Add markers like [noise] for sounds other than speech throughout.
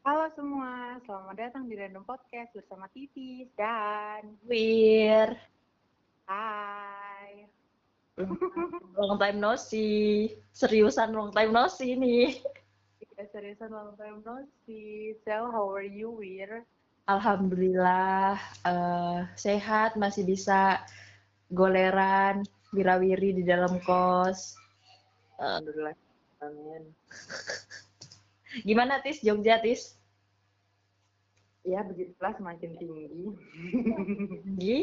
Halo semua, selamat datang di Random Podcast bersama Titis dan Wir. Hai. [laughs] Long time no see. Seriusan long time no see nih. Kita seriusan long time no see. So, how are you, Wir? Alhamdulillah eh, sehat, masih bisa goleran, wirawiri di dalam kos. Eh, Alhamdulillah. Amin. [laughs] gimana Tis, Jogja Tis? Ya, begitulah semakin tinggi. Gi?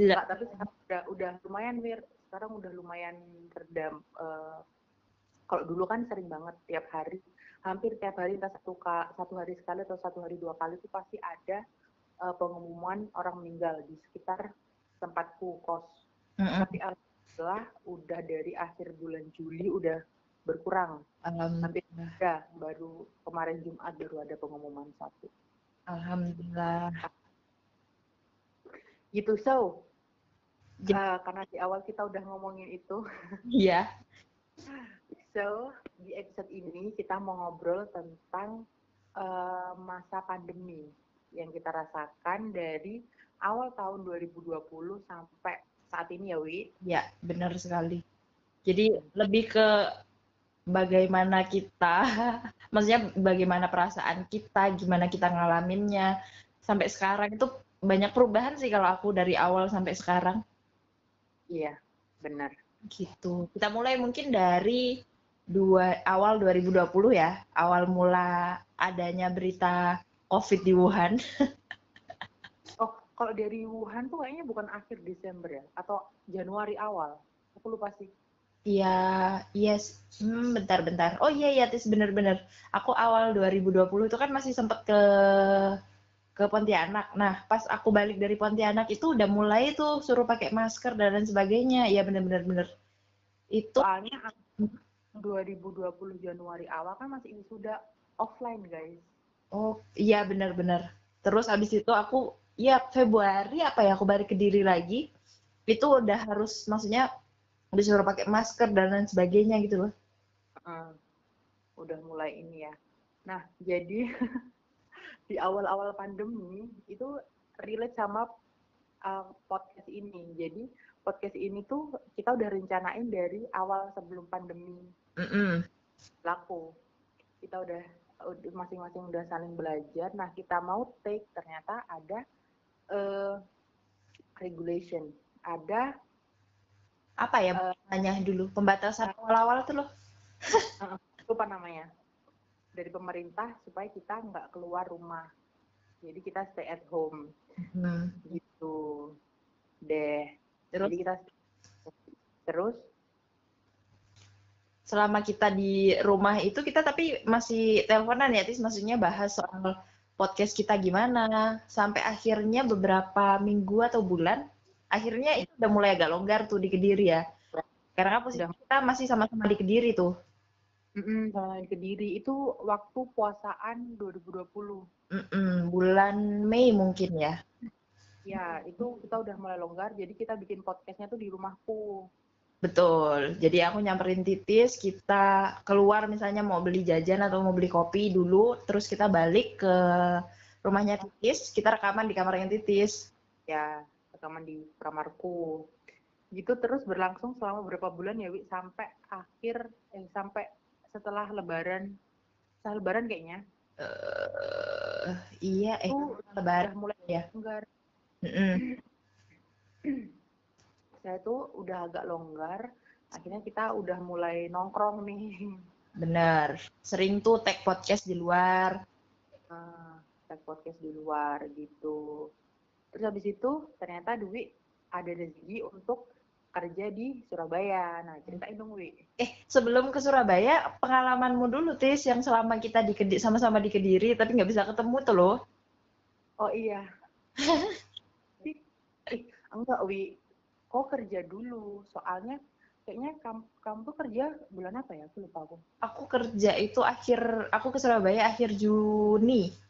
Tidak. Tapi udah, udah lumayan, Wir. Sekarang udah lumayan redam. Eh, kalau dulu kan sering banget tiap hari, hampir tiap hari entah satu ka, satu hari sekali atau satu hari dua kali itu pasti ada eh, pengumuman orang meninggal di sekitar tempatku kos. Mm-mm. Tapi alhamdulillah udah dari akhir bulan Juli udah berkurang. Alhamdulillah. Ya, baru kemarin Jumat baru ada pengumuman satu. Alhamdulillah. Gitu so. Ya. eh, karena di awal kita udah ngomongin itu, Iya. [laughs] so di episode ini kita mau ngobrol tentang eh, masa pandemi yang kita rasakan dari awal tahun 2020 sampai saat ini ya Wi. Ya, benar sekali. Jadi lebih ke bagaimana kita, [laughs] maksudnya bagaimana perasaan kita, gimana kita ngalaminnya. Sampai sekarang itu banyak perubahan sih kalau aku dari awal sampai sekarang Iya, benar. gitu. Kita mulai mungkin dari dua awal 2020 ya, awal mula adanya berita COVID di Wuhan. [laughs] Oh, kalau dari Wuhan tuh kayaknya bukan akhir Desember ya, atau Januari awal. Aku lupa sih. Iya, yes. Hmm, bentar-bentar. Oh iya, iya, Tis, bener-bener. Aku awal 2020 itu kan masih sempet ke ke Pontianak. Nah, pas aku balik dari Pontianak itu udah mulai tuh suruh pakai masker dan lain sebagainya. Iya, bener-bener bener. Itu, Soalnya aku 2020 Januari awal kan masih sudah offline guys. oh iya bener-bener. Terus abis itu aku, ya Februari apa ya, aku balik ke diri lagi. Itu udah harus, maksudnya disuruh pakai masker dan lain sebagainya gitu loh. Heeh. udah mulai ini ya. Nah, jadi [laughs] di awal-awal pandemi itu relate sama uh, podcast ini. Jadi podcast ini tuh kita udah rencanain dari awal sebelum pandemi Mm-mm. laku. Kita udah masing-masing udah saling belajar. Nah, kita mau take ternyata ada eh, regulation, ada Apa ya, nanya dulu, pembatasan awal-awal tuh loh. lupa namanya dari pemerintah supaya kita nggak keluar rumah. Jadi kita stay at home Hmm. gitu deh. Terus Jadi kita terus selama kita di rumah itu kita tapi masih teleponan ya, Tis, maksudnya bahas soal podcast kita gimana, sampai akhirnya beberapa minggu atau bulan, akhirnya itu udah mulai agak longgar tuh di Kediri ya. Karena kan posisi Udah. kita masih sama-sama di Kediri tuh. mm sama di Kediri itu waktu puasaan 2020. Mm-mm, bulan Mei mungkin ya. Ya, itu kita udah mulai longgar, jadi kita bikin podcastnya tuh di rumahku. Betul. Jadi aku nyamperin Titis, kita keluar misalnya mau beli jajan atau mau beli kopi dulu, terus kita balik ke rumahnya Titis, kita rekaman di kamarnya Titis. Ya, rekaman di kamarku. Gitu terus berlangsung selama beberapa bulan ya, Wi, sampai akhir eh sampai setelah lebaran. Setelah lebaran kayaknya. eh iya, eh lebaran mulai ya. longgar. Mm-mm. [clears throat] Saya tuh udah agak longgar. Akhirnya kita udah mulai nongkrong nih. Bener. Sering tuh tag podcast di luar. Ah, tag podcast di luar gitu. Terus habis itu ternyata Dwi ada rezeki untuk kerja di Surabaya. Nah, ceritain dong, Wi. Eh, sebelum ke Surabaya, pengalamanmu dulu, Tis, yang selama kita di sama-sama di Kediri, tapi nggak bisa ketemu tuh loh. Oh iya. Ih, enggak, Wi. Kok kerja dulu? Soalnya kayaknya kamu, kamu tuh kerja bulan apa ya? Aku lupa aku. Aku kerja itu akhir, aku ke Surabaya akhir Juni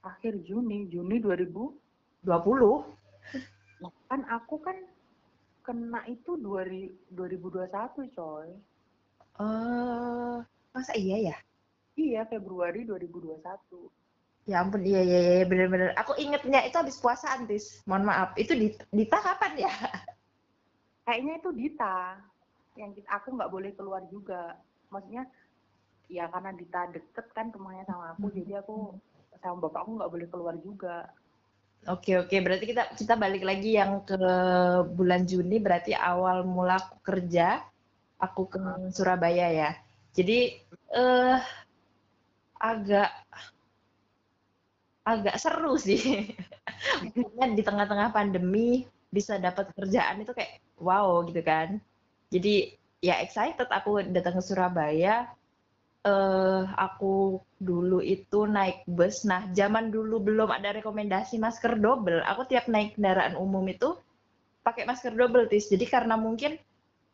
Akhir Juni, Juni 2000. 20. Nah, kan aku kan kena itu 2000 2021, coy. Eh, masa iya ya? Iya, Februari 2021. Ya ampun, iya iya iya bener-bener. Aku ingetnya itu habis puasa Antis. Mohon maaf. Itu di Dita kapan ya? Kayaknya itu Dita. Yang kita, aku nggak boleh keluar juga. Maksudnya ya karena Dita deket kan rumahnya sama aku, jadi aku sama bapakku nggak boleh keluar juga. Oke oke, berarti kita kita balik lagi yang ke bulan Juni berarti awal mula aku kerja aku ke Surabaya ya. Jadi eh agak agak seru sih. [laughs] Maksudnya di tengah-tengah pandemi bisa dapat kerjaan itu kayak wow gitu kan. Jadi ya excited aku datang ke Surabaya. Eh aku dulu itu naik bus. Nah, zaman dulu belum ada rekomendasi masker double. Aku tiap naik kendaraan umum itu pakai masker double, Tis. Jadi karena mungkin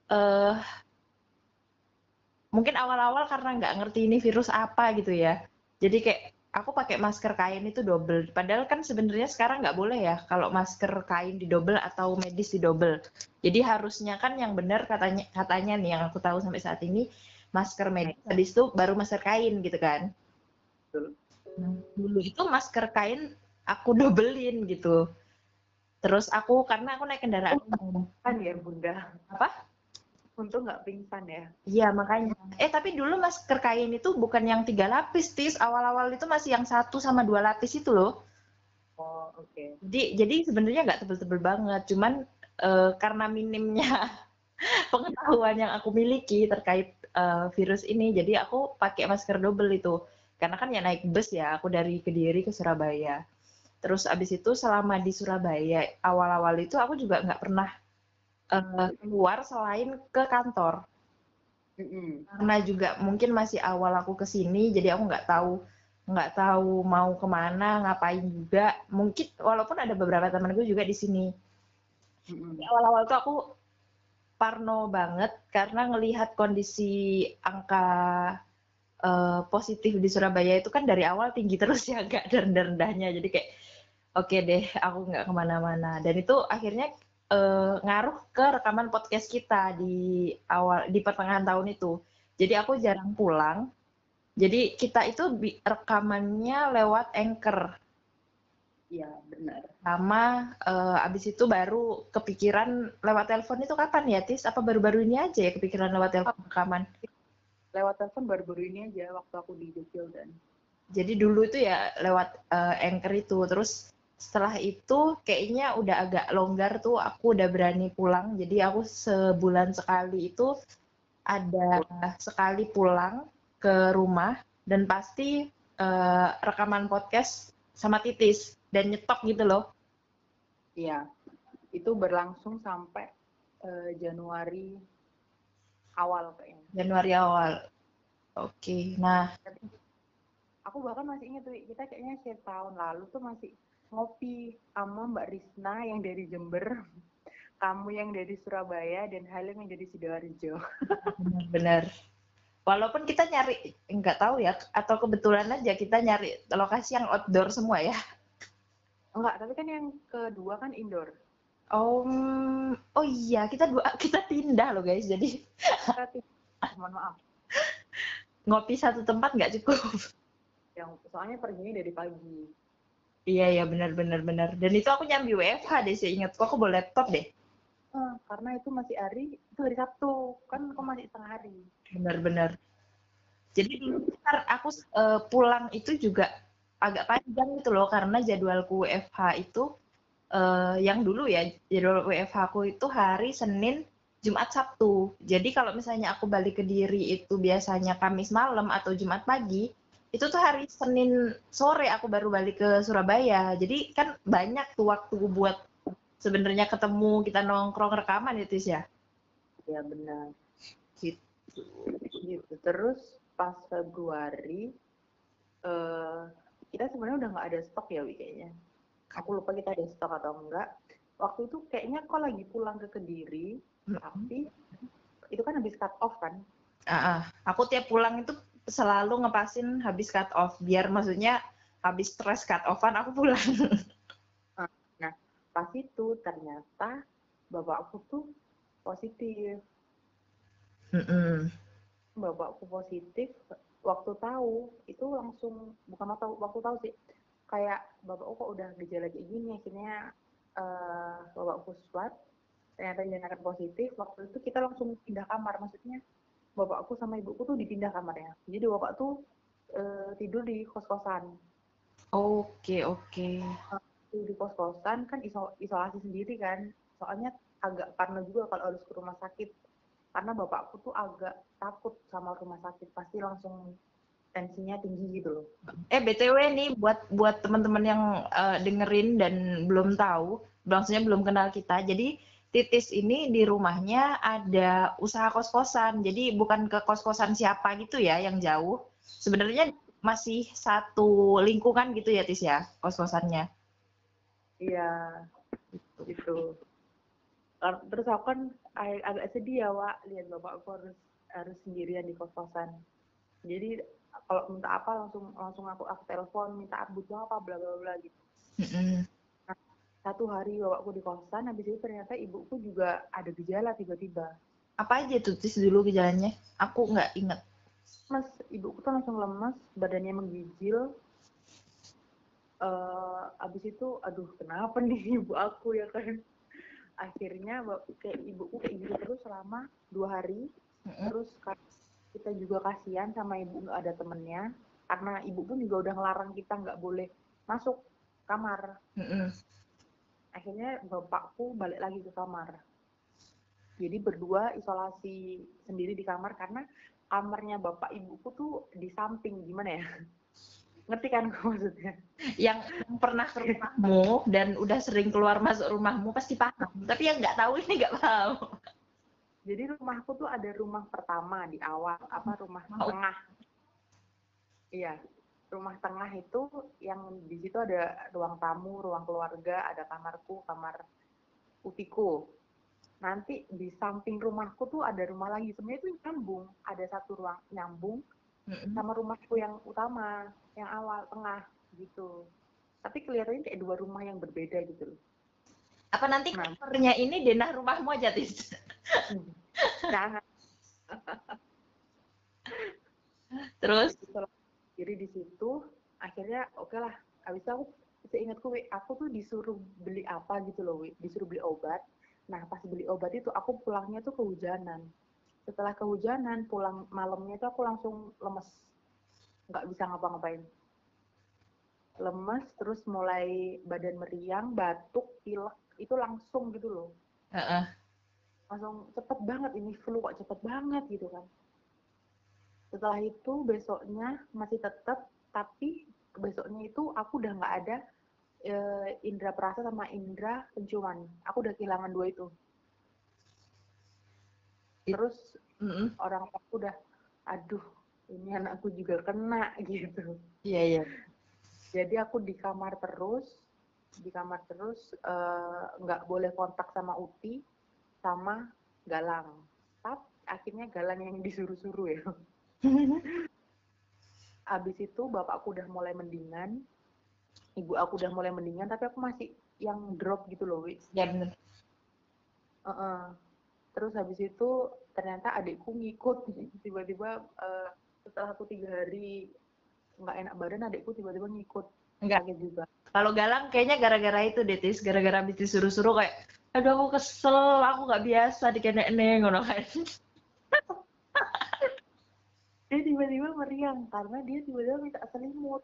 eh mungkin awal-awal karena nggak ngerti ini virus apa gitu ya. Jadi kayak aku pakai masker kain itu double. Padahal kan sebenarnya sekarang nggak boleh ya kalau masker kain di double atau medis di double. Jadi harusnya kan yang benar katanya katanya nih yang aku tahu sampai saat ini masker medis habis itu baru masker kain gitu kan. Nah, dulu itu masker kain aku dobelin gitu. Terus aku karena aku naik kendaraan umum. Kan ya Bunda. Apa? Untung nggak pingsan ya. Iya makanya. Eh tapi dulu masker kain itu bukan yang tiga lapis, tis. Awal-awal itu masih yang satu sama dua lapis itu loh. Oh oke. Okay. Jadi jadi sebenarnya nggak tebel-tebel banget, cuman uh, karena minimnya pengetahuan yang aku miliki terkait uh, virus ini, jadi aku pakai masker double itu. Karena kan ya naik bus ya, aku dari Kediri ke Surabaya. Terus abis itu selama di Surabaya awal-awal itu aku juga nggak pernah uh, keluar selain ke kantor. Mm-hmm. Karena juga mungkin masih awal aku ke sini, jadi aku nggak tahu nggak tahu mau ke mana, ngapain juga. Mungkin walaupun ada beberapa temanku juga di sini. Mm-hmm. Awal-awal tuh aku parno banget karena ngelihat kondisi angka uh, positif di Surabaya itu kan dari awal tinggi terus ya, nggak rendah-rendahnya. Jadi kayak oke okay deh, aku nggak ke mana-mana. Dan itu akhirnya uh, ngaruh ke rekaman podcast kita di awal di pertengahan tahun itu. Jadi aku jarang pulang. Jadi kita itu rekamannya lewat Anchor. Iya, benar. Sama uh, abis itu baru kepikiran lewat telepon itu kapan ya, Tis? Apa baru-baru ini aja ya kepikiran lewat telepon rekaman? Lewat telepon baru-baru ini aja waktu aku di dan. Jadi dulu itu ya lewat uh, Anchor itu. Terus setelah itu kayaknya udah agak longgar tuh aku udah berani pulang jadi aku sebulan sekali itu ada sekali pulang ke rumah dan pasti uh, rekaman podcast sama titis dan nyetok gitu loh iya itu berlangsung sampai uh, Januari awal kayaknya Januari awal oke okay. nah aku bahkan masih ingat tuh kita kayaknya share tahun lalu tuh masih ngopi sama Mbak Risna yang dari Jember, [laughs] kamu yang dari Surabaya, dan Halim yang dari Sidoarjo. [laughs] Benar. Walaupun kita nyari, nggak tahu ya, atau kebetulan aja kita nyari lokasi yang outdoor semua ya. Enggak, tapi kan yang kedua kan indoor. Oh, oh iya, kita dua [laughs] kita pindah loh guys, jadi. Mohon maaf. [laughs] Ngopi satu tempat nggak cukup. Yang soalnya perginya dari pagi. Iya iya benar benar benar. Dan itu aku nyambi WFH deh sih ingat. Kok aku bawa laptop deh. Uh, karena itu masih hari itu hari Sabtu kan kok masih setengah hari. Benar benar. Jadi dulu aku uh, pulang itu juga agak panjang gitu loh karena jadwalku WFH itu uh, yang dulu ya jadwal WFH aku itu hari Senin Jumat Sabtu. Jadi kalau misalnya aku balik ke diri itu biasanya Kamis malam atau Jumat pagi, itu tuh hari Senin sore aku baru balik ke Surabaya. Jadi kan banyak tuh waktu buat sebenarnya ketemu kita nongkrong rekaman itu ya? Ya benar. Gitu. Gitu. Terus pas Februari uh, kita sebenarnya udah nggak ada stok ya Wi kayaknya aku lupa kita ada stok atau enggak waktu itu kayaknya kok lagi pulang ke Kediri hmm. tapi itu kan habis cut off kan uh, uh. aku tiap pulang itu selalu ngepasin habis cut off biar maksudnya habis stress cut offan aku pulang. [laughs] Nah pas itu ternyata bapakku tuh positif. Mm -mm. Bapakku positif waktu tahu itu langsung bukan waktu waktu tahu sih. Kayak bapakku kok udah gejala kayak gini akhirnya uh, bapakku swab ternyata dinyatakan positif. Waktu itu kita langsung pindah kamar maksudnya bapakku sama ibuku tuh dipindah kamarnya. Jadi bapak tuh uh, tidur di kos kosan oke. Okay, oke okay. di kos kosan kan isol isolasi sendiri kan. Soalnya agak parno juga kalau harus ke rumah sakit karena bapakku tuh agak takut sama rumah sakit pasti langsung tensinya tinggi gitu loh. Eh btw nih buat buat teman-teman yang uh, dengerin dan belum tahu, maksudnya belum kenal kita. Jadi Titis ini di rumahnya ada usaha kos-kosan. Jadi bukan ke kos-kosan siapa gitu ya yang jauh. Sebenarnya masih satu lingkungan gitu ya Tis ya kos-kosannya. Iya, gitu. Terus aku kan agak sedih ya, Wak, lihat bapak aku harus harus sendirian di kos-kosan. Jadi kalau minta apa langsung langsung aku aku telepon minta butuh apa? bla bla bla gitu. Nah, satu hari bapakku di kosan habis itu ternyata ibuku juga ada gejala tiba-tiba. Apa aja tuh tis dulu gejalanya? Aku nggak inget mas ibuku tuh langsung lemas badannya menggigil. Uh, abis itu aduh kenapa nih ibu aku ya kan akhirnya kayak ibuku kayak gitu terus selama dua hari. Terus kita juga kasihan sama ibu nggak ada temennya. Karena ibu pun juga udah ngelarang kita nggak boleh masuk kamar. Akhirnya bapakku balik lagi ke kamar. Jadi berdua isolasi sendiri di kamar karena kamarnya bapak ibuku tuh di samping gimana ya ngerti kan maksudnya? Yang pernah ke rumahmu dan udah sering keluar masuk rumahmu pasti paham. Tapi yang nggak tahu ini nggak paham. Jadi rumahku tuh ada rumah pertama di awal apa rumah oh. tengah. Iya rumah tengah itu yang di situ ada ruang tamu ruang keluarga ada kamarku kamar utiku nanti di samping rumahku tuh ada rumah lagi. Sebenarnya itu nyambung. Ada satu ruang nyambung. Sama rumahku yang utama yang awal tengah gitu tapi kelihatannya kayak dua rumah yang berbeda gitu loh apa nanti nah. covernya ini denah rumahmu aja tis Jangan. [laughs] Terus? Jadi di situ akhirnya oke okay lah. Habis itu aku seingatku aku tuh disuruh beli apa gitu loh, disuruh beli obat. Nah pas beli obat itu aku pulangnya tuh kehujanan. Setelah kehujanan pulang malamnya tuh aku langsung lemes, nggak bisa ngapa-ngapain. Lemes terus mulai badan meriang, batuk, pilek. Itu langsung gitu loh. Uh -uh langsung cepet banget ini flu kok cepet banget gitu kan. Setelah itu besoknya masih tetap tapi besoknya itu aku udah nggak ada e, indera perasa sama indera penciuman. Aku udah kehilangan dua itu terus orang aku udah aduh ini anakku juga kena [laughs] gitu iya iya jadi aku di kamar terus di kamar terus eh, nggak uh, boleh kontak sama Uti sama Galang. Tapi akhirnya Galang yang disuruh-suruh ya. [laughs] Abis itu bapakku udah mulai mendingan, ibu aku udah mulai mendingan, tapi aku masih yang drop gitu loh, Wi. Ya bener. Uh -uh. Terus habis itu ternyata adikku ngikut, [laughs] tiba-tiba uh, setelah aku tiga hari nggak enak badan, adikku tiba-tiba ngikut. Enggak. Sakit juga. Kalau Galang kayaknya gara-gara itu Detis, gara-gara habis disuruh-suruh kayak aduh aku kesel aku nggak biasa di kene ngono kan [laughs] dia tiba-tiba meriang karena dia tiba-tiba minta selimut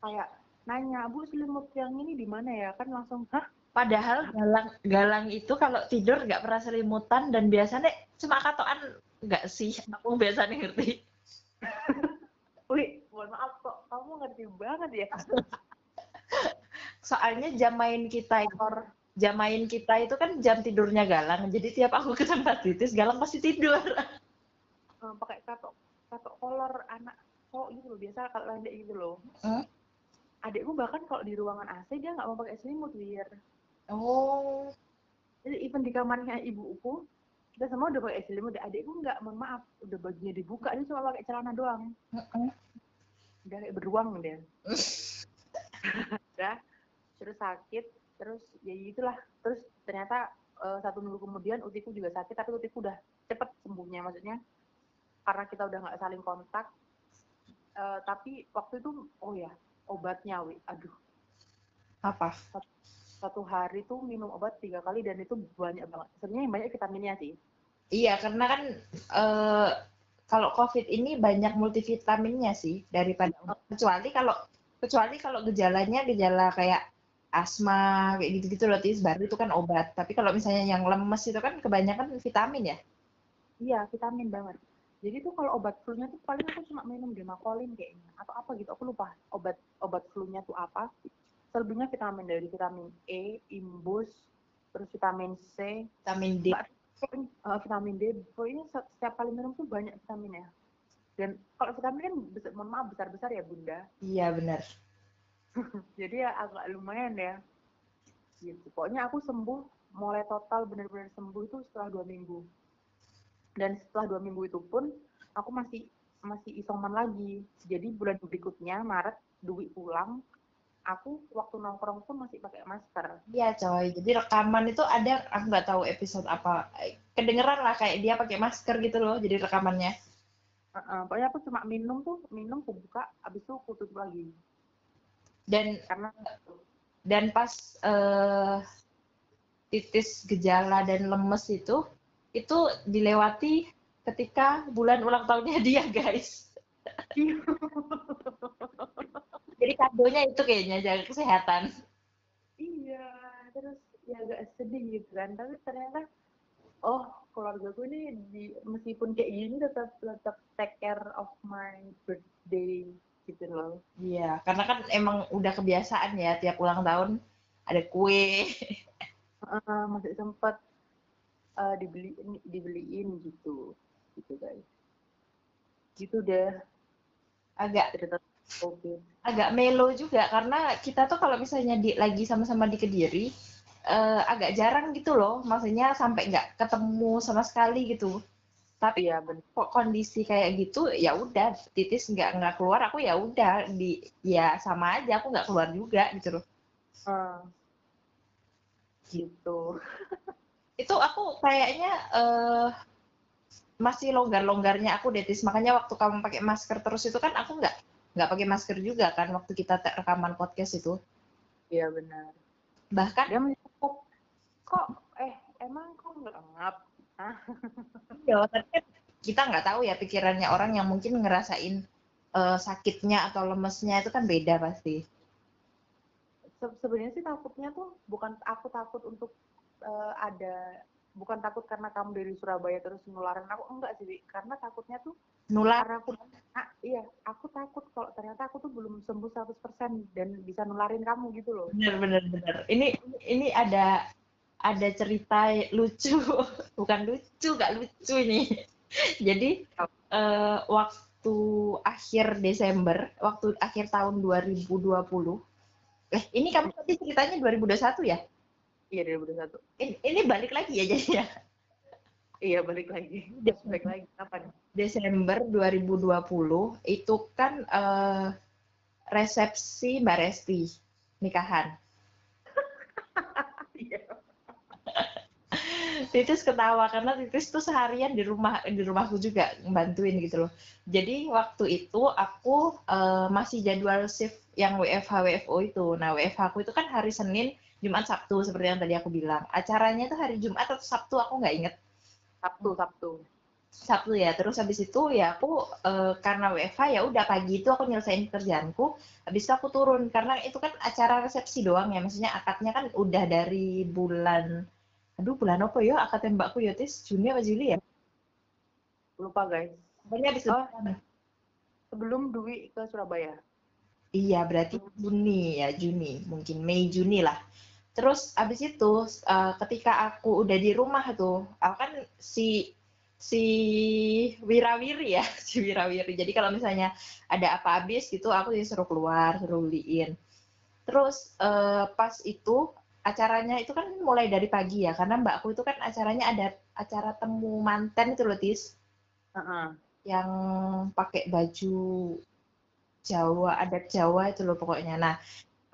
kayak nanya bu selimut yang ini di mana ya kan langsung hah padahal galang galang itu kalau tidur nggak pernah selimutan dan biasanya cuma katoan nggak sih aku biasanya ngerti [laughs] Wih, mohon maaf kok kamu ngerti banget ya [laughs] soalnya jam main kita ekor jam main kita itu kan jam tidurnya Galang. Jadi tiap aku ke tempat titis, Galang pasti tidur. Hmm, [laughs] pakai katok katok kolor anak cowok gitu loh. Biasa kalau landek gitu loh. Hmm? Adikku bahkan kalau di ruangan AC dia nggak mau pakai selimut, Wir. Oh. Jadi even di kamarnya ibuku, kita semua udah pakai selimut. Adikku nggak, mohon maaf, udah bajunya dibuka, dia cuma pakai celana doang. Udah kayak beruang dia. [laughs] udah, terus sakit, terus ya itulah terus ternyata uh, satu minggu kemudian utiku juga sakit tapi utiku udah cepet sembuhnya maksudnya karena kita udah nggak saling kontak uh, tapi waktu itu oh ya obatnya wi aduh apa satu hari tuh minum obat tiga kali dan itu banyak banget. Sebenarnya banyak vitaminnya sih. Iya karena kan uh, kalau covid ini banyak multivitaminnya sih daripada kecuali kalau kecuali kalau gejalanya gejala kayak asma kayak gitu-gitu loh tis. Baru itu kan obat. Tapi kalau misalnya yang lemes itu kan kebanyakan vitamin ya? Iya vitamin banget. Jadi tuh kalau obat flu-nya tuh paling aku cuma minum demakolin kayaknya atau apa gitu. Aku lupa obat obat flu-nya tuh apa selebihnya vitamin dari vitamin E imbus terus vitamin C. Vitamin D. Uh, vitamin D. Pokoknya setiap kali minum tuh banyak vitaminnya dan kalau vitamin kan besar, mohon maaf besar besar ya bunda. Iya benar. [laughs] Jadi ya agak lumayan ya. Gitu. Pokoknya aku sembuh mulai total benar-benar sembuh itu setelah dua minggu. Dan setelah dua minggu itu pun aku masih masih isoman lagi. Jadi bulan berikutnya Maret Dwi pulang aku waktu nongkrong pun masih pakai masker. Iya coy. Jadi rekaman itu ada aku nggak tahu episode apa. Kedengeran lah kayak dia pakai masker gitu loh jadi rekamannya. Uh, uh, pokoknya aku cuma minum tuh minum aku buka abis itu aku tutup lagi. Dan karena dan pas uh, titis gejala dan lemes itu itu dilewati ketika bulan ulang tahunnya dia [laughs] guys [laughs] jadi kadonya itu kayaknya jaga kesehatan. Iya terus ya agak sedih gitu kan. Tapi ternyata oh keluarga gue ini di, meskipun kayak gini tetap tetap take care of my birthday gitu loh. Iya karena kan emang udah kebiasaan ya tiap ulang tahun ada kue. Uh, masih sempet uh, dibeli dibeliin gitu gitu guys. Gitu deh. Agak cerita COVID. agak melo juga karena kita tuh kalau misalnya di, lagi sama-sama di kediri uh, agak jarang gitu loh. Maksudnya sampai nggak ketemu sama sekali gitu. Tapi ya kok kondisi kayak gitu ya udah titis nggak nggak keluar aku ya udah di ya sama aja aku nggak keluar juga gitu loh. Hmm. gitu. [laughs] Itu aku kayaknya uh, masih longgar-longgarnya aku detis. Makanya waktu kamu pakai masker terus itu kan aku nggak nggak pakai masker juga kan waktu kita rekaman podcast itu? Iya benar. Bahkan dia menyebut kok eh emang kok nggak ngap [laughs] iya tapi kan kita nggak tahu ya pikirannya orang yang mungkin ngerasain uh, sakitnya atau lemesnya itu kan beda pasti. Se sebenarnya sih takutnya tuh bukan aku takut untuk uh, ada bukan takut karena kamu dari Surabaya terus nularin aku enggak sih karena takutnya tuh nular? aku ah, iya aku takut kalau ternyata aku tuh belum sembuh 100% dan bisa nularin kamu gitu loh. Bener bener bener ini ini ada ada cerita lucu. [laughs] Bukan lucu gak lucu ini. [laughs] Jadi uh, waktu akhir Desember waktu akhir tahun 2020 eh ini kamu tadi ceritanya 2021 ya Iya 2021. Ini, ini balik lagi ya jadinya. Iya balik lagi. Balik lagi kapan? Desember 2020 itu kan uh, resepsi Mbak Resti nikahan. [laughs] Iya. Titis ketawa karena Titis tuh seharian di rumah di rumahku juga bantuin gitu loh. Jadi waktu itu aku uh, masih jadwal shift yang WFH WFO itu. Nah WFH aku itu kan hari Senin Jumat Sabtu seperti yang tadi aku bilang. Acaranya itu hari Jumat atau Sabtu aku nggak inget. Sabtu Sabtu. Sabtu ya. Terus habis itu ya aku e, karena WFH ya udah pagi itu aku nyelesain kerjaanku. Habis itu aku turun karena itu kan acara resepsi doang ya. Maksudnya akadnya kan udah dari bulan aduh bulan apa ya akadnya mbakku ya tis Juni apa Juli ya lupa guys pokoknya habis oh, sebelum Dwi ke Surabaya iya berarti Juni ya Juni mungkin Mei Juni lah terus abis itu uh, ketika aku udah di rumah tuh aku kan si si wirawiri ya [laughs] si wirawiri. Jadi kalau misalnya ada apa habis gitu aku disuruh keluar suruh beliin. Terus uh, pas itu acaranya itu kan mulai dari pagi ya karena mbakku itu kan acaranya ada acara temu manten itu loh tis. Uh -uh. yang pakai baju Jawa adat Jawa itu loh pokoknya. Nah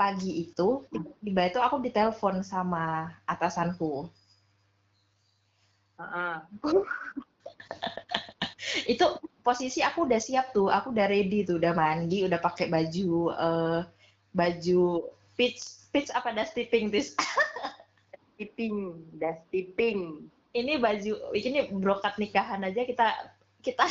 pagi itu tiba-tiba itu aku ditelepon sama atasanku. Uh -uh. [laughs] itu posisi aku udah siap tuh, aku udah ready tuh, udah mandi, udah pakai baju uh, baju pitch pitch apa dusty pink [laughs] pink dusty pink ini baju ini brokat nikahan aja kita kita [laughs]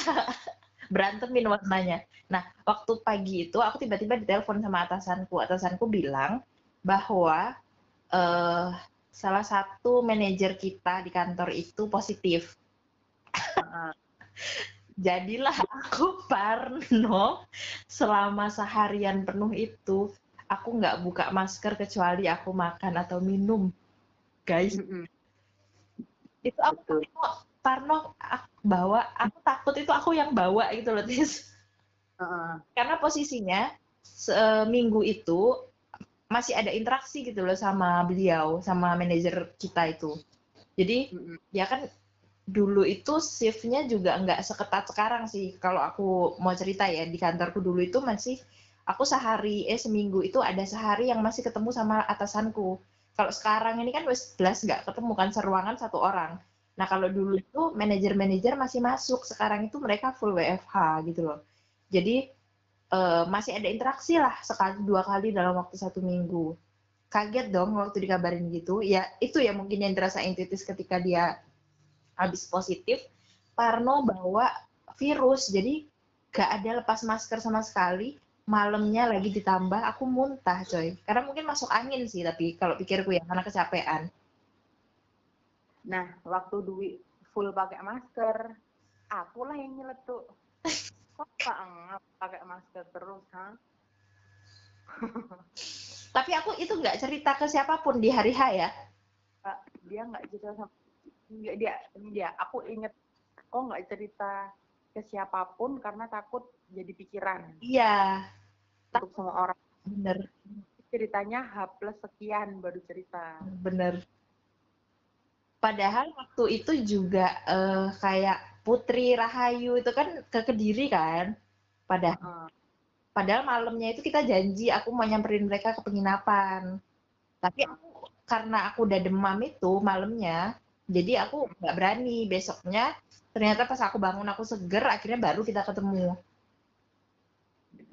berantemin warnanya. Nah, waktu pagi itu aku tiba-tiba ditelepon sama atasanku. Atasanku bilang bahwa uh, salah satu manajer kita di kantor itu positif. [laughs] Jadilah aku parno selama seharian penuh itu aku nggak buka masker kecuali aku makan atau minum, guys. Mm -hmm. Itu aku Parno aku bawa, aku takut itu aku yang bawa gitu loh, Tis. Uh-uh. Karena posisinya seminggu itu masih ada interaksi gitu loh sama beliau, sama manajer kita itu. Jadi uh-uh. ya kan dulu itu shiftnya juga nggak seketat sekarang sih. Kalau aku mau cerita ya di kantorku dulu itu masih aku sehari eh seminggu itu ada sehari yang masih ketemu sama atasanku. Kalau sekarang ini kan wes belas nggak ketemu kan seruangan satu orang. Nah, kalau dulu itu manajer-manajer masih masuk, sekarang itu mereka full WFH gitu loh. Jadi uh, masih ada interaksi lah sekali dua kali dalam waktu satu minggu. Kaget dong waktu dikabarin gitu. Ya itu ya mungkin yang dirasain Titis ketika dia habis positif. Parno bawa virus, jadi gak ada lepas masker sama sekali. Malamnya lagi ditambah, aku muntah coy. Karena mungkin masuk angin sih, tapi kalau pikirku ya, karena kecapean Nah, waktu Dwi full pakai masker, aku lah yang nyeletuk. Kok enggak pakai masker terus, ha? [laughs] Tapi aku itu nggak cerita ke siapa pun di hari H ya. Dia nggak cerita sama dia dia aku inget kok nggak cerita ke siapa pun karena takut jadi pikiran. Iya. Untuk semua orang. Bener. Ceritanya H plus sekian baru cerita. Bener padahal waktu itu juga uh, kayak Putri Rahayu itu kan ke Kediri kan? Padahal padahal malamnya itu kita janji aku mau nyamperin mereka ke penginapan. Tapi aku, karena aku udah demam itu malamnya jadi aku nggak berani. Besoknya ternyata pas aku bangun aku seger akhirnya baru kita ketemu.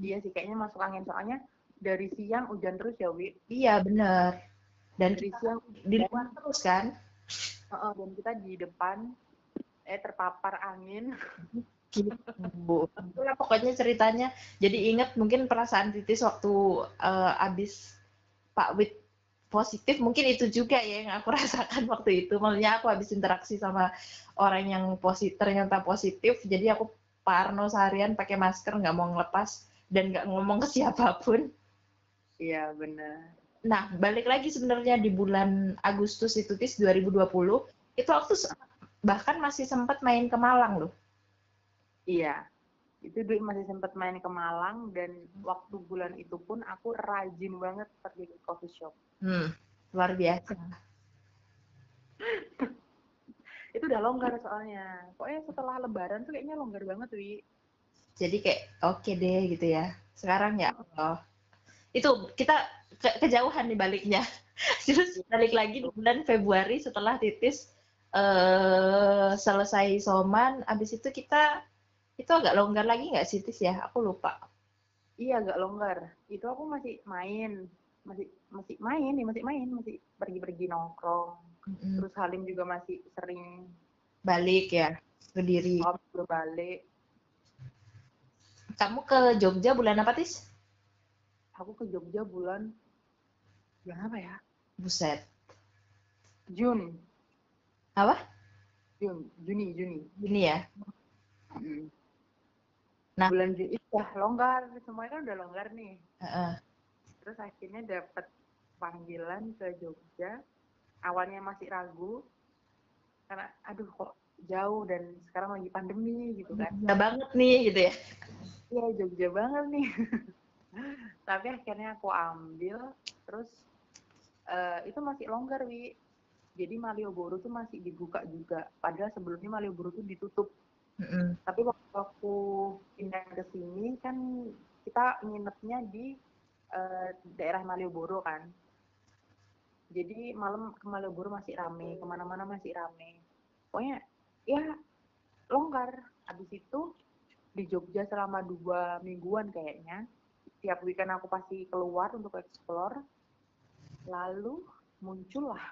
Dia sih kayaknya masuk angin. Soalnya dari siang hujan terus ya Wi. Iya bener. Dan dari siang di luar terus kan uh, dan kita di depan eh terpapar angin. Gitu. Itulah pokoknya ceritanya. Jadi ingat mungkin perasaan titis waktu uh, abis Pak Wit positif mungkin itu juga ya yang aku [laughs] rasakan waktu itu. Maksudnya aku habis interaksi sama orang yang positif ternyata positif jadi aku parno seharian pakai masker nggak mau ngelepas dan nggak ngomong ke siapa pun. Iya benar Nah, balik lagi sebenarnya di bulan Agustus itu tis 2020, itu aku bahkan masih sempat main ke Malang loh. Iya. Itu Dwi masih sempat main ke Malang dan waktu bulan itu pun aku rajin banget pergi ke coffee shop. Hmm, luar biasa. [laughs] itu udah longgar soalnya. Pokoknya setelah lebaran tuh kayaknya longgar banget, Wi. Jadi kayak oke okay deh gitu ya. Sekarang ya oh. Itu kita ke kejauhan nih baliknya. [laughs] Terus balik lagi di bulan Februari setelah titis uh, selesai soman, abis itu kita itu agak longgar lagi nggak sih tis ya? Aku lupa. Iya agak longgar. Itu aku masih main, masih masih main nih, masih main, masih pergi-pergi nongkrong. Mm-hmm. Terus Halim juga masih sering balik ya ke diri. Oh, balik. Kamu ke Jogja bulan apa, Tis? Aku ke Jogja bulan Bulan apa ya? Buset. Jun. Apa? Jun, Juni, Juni. Juni ya? Hmm. Nah, bulan Juni udah longgar, semuanya kan udah longgar nih. Uh -uh. Terus akhirnya dapat panggilan ke Jogja. Awalnya masih ragu, karena aduh kok jauh dan sekarang lagi pandemi gitu kan. Jogja banget nih gitu ya. Iya, Jogja banget nih. [laughs] Tapi akhirnya aku ambil, terus uh, itu masih longgar wi. Jadi Malioboro tuh masih dibuka juga. Padahal sebelumnya Malioboro tuh ditutup. Mm-hmm. tapi waktu aku pindah ke sini kan kita nginepnya di uh, daerah Malioboro kan. Jadi malam ke Malioboro masih rame ke mana-mana masih rame. Pokoknya ya longgar. Habis itu di Jogja selama dua mingguan kayaknya. Tiap weekend aku pasti keluar untuk explore. Lalu muncullah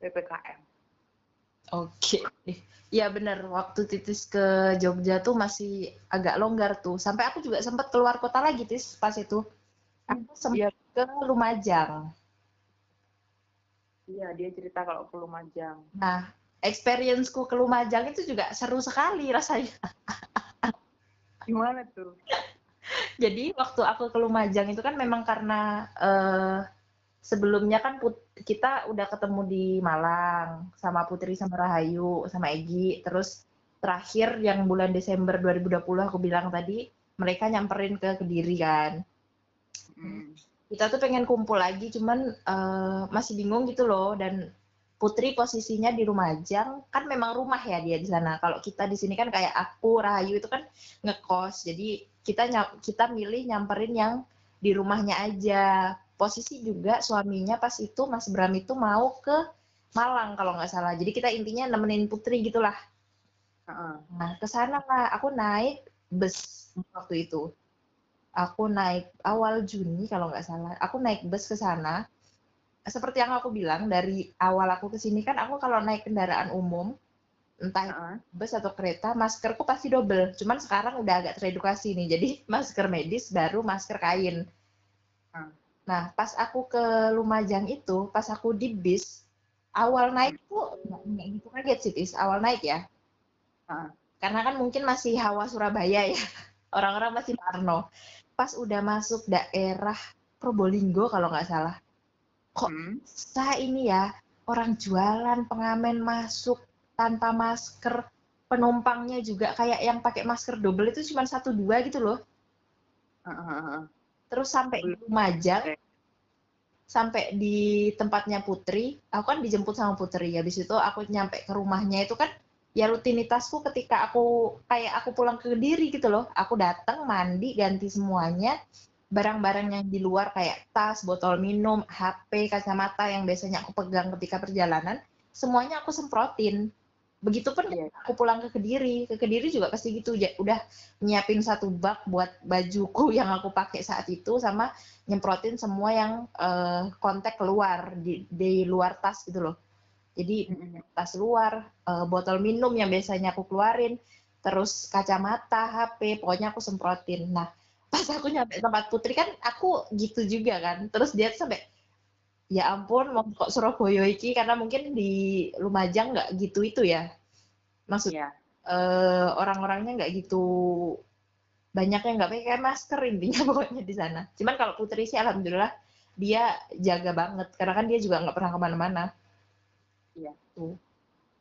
PPKM. Oke. Iya bener, waktu Titis ke Jogja tuh masih agak longgar tuh. Sampai aku juga sempat keluar kota lagi, Tis, pas itu. Aku sempat Iya. ke Lumajang. Iya, dia cerita kalau ke Lumajang. Nah, experience-ku ke Lumajang itu juga seru sekali rasanya. Gimana tuh? Jadi waktu aku ke Lumajang itu kan memang karena eh, sebelumnya kan put- kita udah ketemu di Malang sama Putri sama Rahayu sama Egi terus terakhir yang bulan Desember 2020 aku bilang tadi mereka nyamperin ke Kediri kan. Hmm. kita tuh pengen kumpul lagi cuman eh, masih bingung gitu loh. Dan Putri posisinya di Lumajang kan memang rumah ya dia di sana. Kalau kita di sini kan kayak aku Rahayu itu kan ngekos. Jadi kita kita milih nyamperin yang di rumahnya aja posisi juga suaminya pas itu Mas Bram itu mau ke Malang kalau nggak salah jadi kita intinya nemenin Putri gitulah. Nah, ke sana lah. Aku naik bus waktu itu. Aku naik awal Juni kalau nggak salah. Aku naik bus ke sana. Seperti yang aku bilang, dari awal aku ke sini kan aku kalau naik kendaraan umum, entah itu Heeh. bus atau kereta, maskerku pasti double. Cuman sekarang udah agak teredukasi nih. Jadi [laughs] masker medis baru masker kain. Hmm. Nah, pas aku ke Lumajang itu, pas aku di bis, awal naik tuh nggak gitu kaget sih, Tis. Awal naik ya Heeh. karena kan mungkin masih hawa Surabaya ya [laughs] orang-orang masih parno pas udah masuk daerah Probolinggo kalau nggak salah kok Hmm. sah ini ya orang jualan pengamen masuk tanpa masker penumpangnya juga kayak yang pakai masker double itu cuma satu dua gitu loh terus sampai di. Lumajang sampai di tempatnya Putri aku kan dijemput sama Putri habis itu aku nyampe ke rumahnya itu kan ya rutinitasku ketika aku kayak aku pulang ke Kediri gitu loh aku datang mandi ganti semuanya barang-barang yang di luar kayak tas botol minum HP kacamata yang biasanya aku pegang ketika perjalanan semuanya aku semprotin begitupun Iya. aku pulang ke Kediri ke Kediri juga pasti gitu ja- udah nyiapin satu bak buat bajuku [laughs] yang aku pakai saat itu sama nyemprotin semua yang eh, kontak keluar di, di luar tas gitu loh. Jadi tas luar, eh, botol minum yang biasanya aku keluarin, terus kacamata, HP, pokoknya aku semprotin. Nah, [laughs] pas aku nyampe tempat Putri kan aku gitu juga kan. Terus dia sampai ya ampun mau kok Surabaya iki karena mungkin di Lumajang nggak gitu itu ya. Maksud Iya. eh, orang-orangnya nggak gitu banyak yang nggak pakai masker intinya [laughs] pokoknya di sana. Cuman kalau Putri sih alhamdulillah dia jaga banget karena kan dia juga nggak pernah ke mana-mana. Iya. Tuh.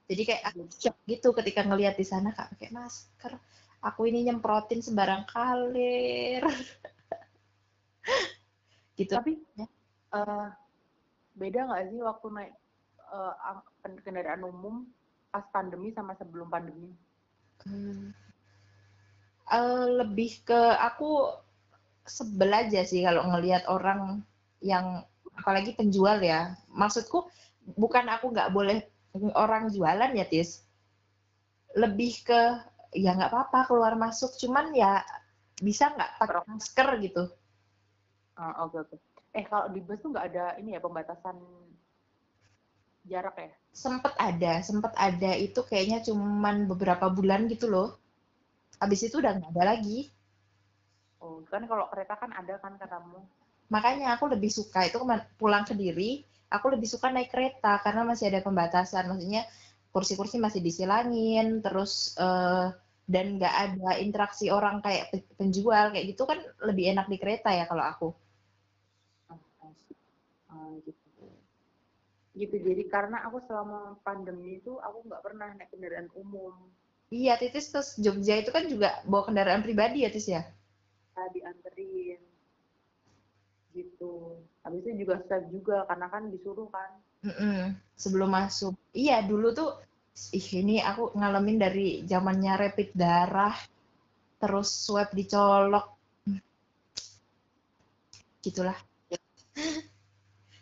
Jadi kayak aku shock gitu ketika ngelihat di sana kak pakai masker. Aku ini nyemprotin sembarang kalir. [laughs] gitu. Tapi Ya. eh, beda nggak sih waktu naik ken- kendaraan umum pas pandemi sama sebelum pandemi? Hmm. Eh, lebih ke aku sebel aja sih kalau ngelihat orang yang apalagi penjual ya. Maksudku bukan aku nggak boleh orang jualan ya Tis. Lebih ke ya nggak apa-apa keluar masuk, cuman ya bisa nggak pakai masker gitu. Ah, Oke oke. Eh kalau di bus tuh nggak ada ini ya pembatasan jarak ya? Sempet ada, sempet ada itu kayaknya cuman beberapa bulan gitu loh. Habis itu udah nggak ada lagi. Oh kan kalau kereta kan ada kan katamu? makanya aku lebih suka itu pulang ke diri aku lebih suka naik kereta karena masih ada pembatasan maksudnya kursi-kursi masih disilangin terus eh, dan nggak ada interaksi orang kayak pe- penjual kayak gitu kan lebih enak di kereta ya kalau aku gitu. Gitu jadi karena aku selama pandemi itu aku nggak pernah naik kendaraan umum. iya titis terus Jogja itu kan juga bawa kendaraan pribadi ya tis ya Saya dianterin gitu. Habis itu juga safe juga karena kan disuruh kan. Mm-mm. sebelum masuk iya dulu tuh ih ini aku ngalamin dari zamannya rapid darah terus swab dicolok gitulah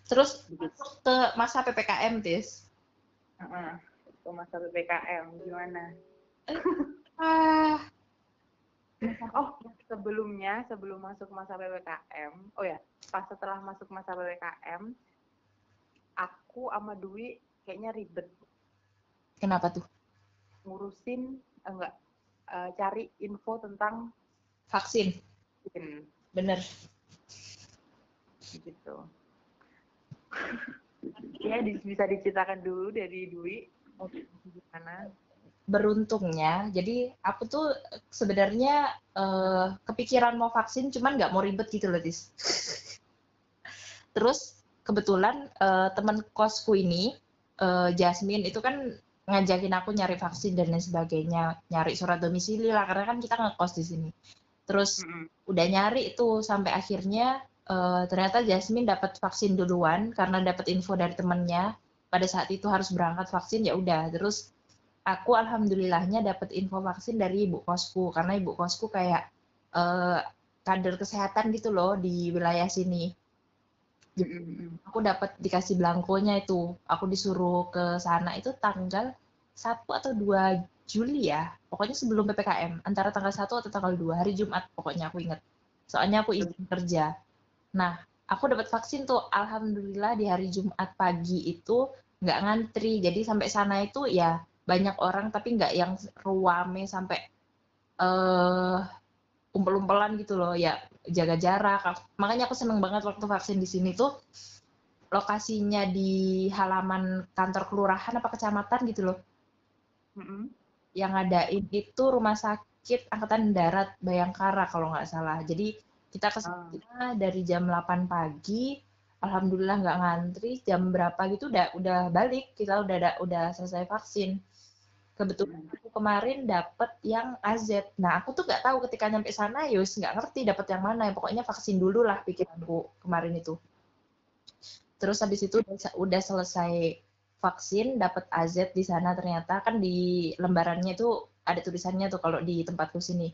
terus masuk ke masa ppkm tis Heeh. Itu masa ppkm gimana? ah Oh, sebelumnya, sebelum masuk masa PPKM, oh ya, pas setelah masuk masa PPKM, aku sama Dwi kayaknya ribet Kenapa tuh? ngurusin, eh, enggak, eh, cari info tentang Vaksin. vaksin, Bener. gitu. [laughs] Ya, bisa diceritakan dulu dari Dwi, gimana? Beruntungnya, jadi aku tuh sebenarnya eh, kepikiran mau vaksin, cuman nggak mau ribet gitu loh, Tis. [laughs] Terus kebetulan eh, teman kosku ini, eh, Jasmine, itu kan ngajakin aku nyari vaksin dan lain sebagainya, nyari surat domisili lah, karena kan kita ngekos di sini. Terus Mm-mm. udah nyari itu sampai akhirnya eh, ternyata Jasmine dapat vaksin duluan karena dapat info dari temennya. Pada saat itu harus berangkat vaksin ya udah. Terus aku alhamdulillahnya dapat info vaksin dari ibu kosku karena ibu kosku kayak eh, kader kesehatan gitu loh di wilayah sini. Aku dapat dikasih belangkonya itu. Aku disuruh ke sana itu tanggal 1 atau 2 Juli ya. Pokoknya sebelum PPKM antara tanggal 1 atau tanggal 2 hari Jumat pokoknya aku inget soalnya aku izin kerja nah aku dapat vaksin tuh. Alhamdulillah di hari Jumat pagi itu nggak ngantri. Jadi sampai sana itu ya banyak orang tapi nggak yang ruame sampai eh umpel-umpelan gitu loh. Ya jaga jarak. Makanya aku seneng banget waktu vaksin di sini tuh. Lokasinya di halaman kantor kelurahan apa kecamatan gitu loh. Mm-mm. yang ngadain itu rumah sakit angkatan darat Bayangkara kalau nggak salah. Jadi kita ke sana dari jam 8 pagi alhamdulillah nggak ngantri jam berapa gitu udah udah balik kita udah udah selesai vaksin. Kebetulan aku kemarin dapet yang AZ nah aku tuh nggak tahu ketika nyampe sana yus nggak ngerti dapet yang mana. Pokoknya vaksin dulu lah pikiranku kemarin itu. Terus habis itu udah, udah selesai vaksin dapat AZ di sana ternyata. Kan di lembarannya itu ada tulisannya tuh kalau di tempatku sini.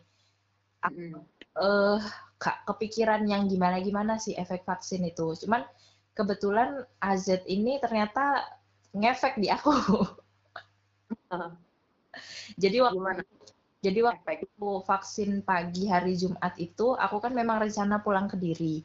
Mm-mm. eh kak kepikiran yang gimana gimana sih efek vaksin itu. Cuman kebetulan AZ ini ternyata ngefek di aku. Jadi waktu Gimana? jadi waktu efek? aku vaksin pagi hari Jumat itu aku kan memang rencana pulang ke Diri.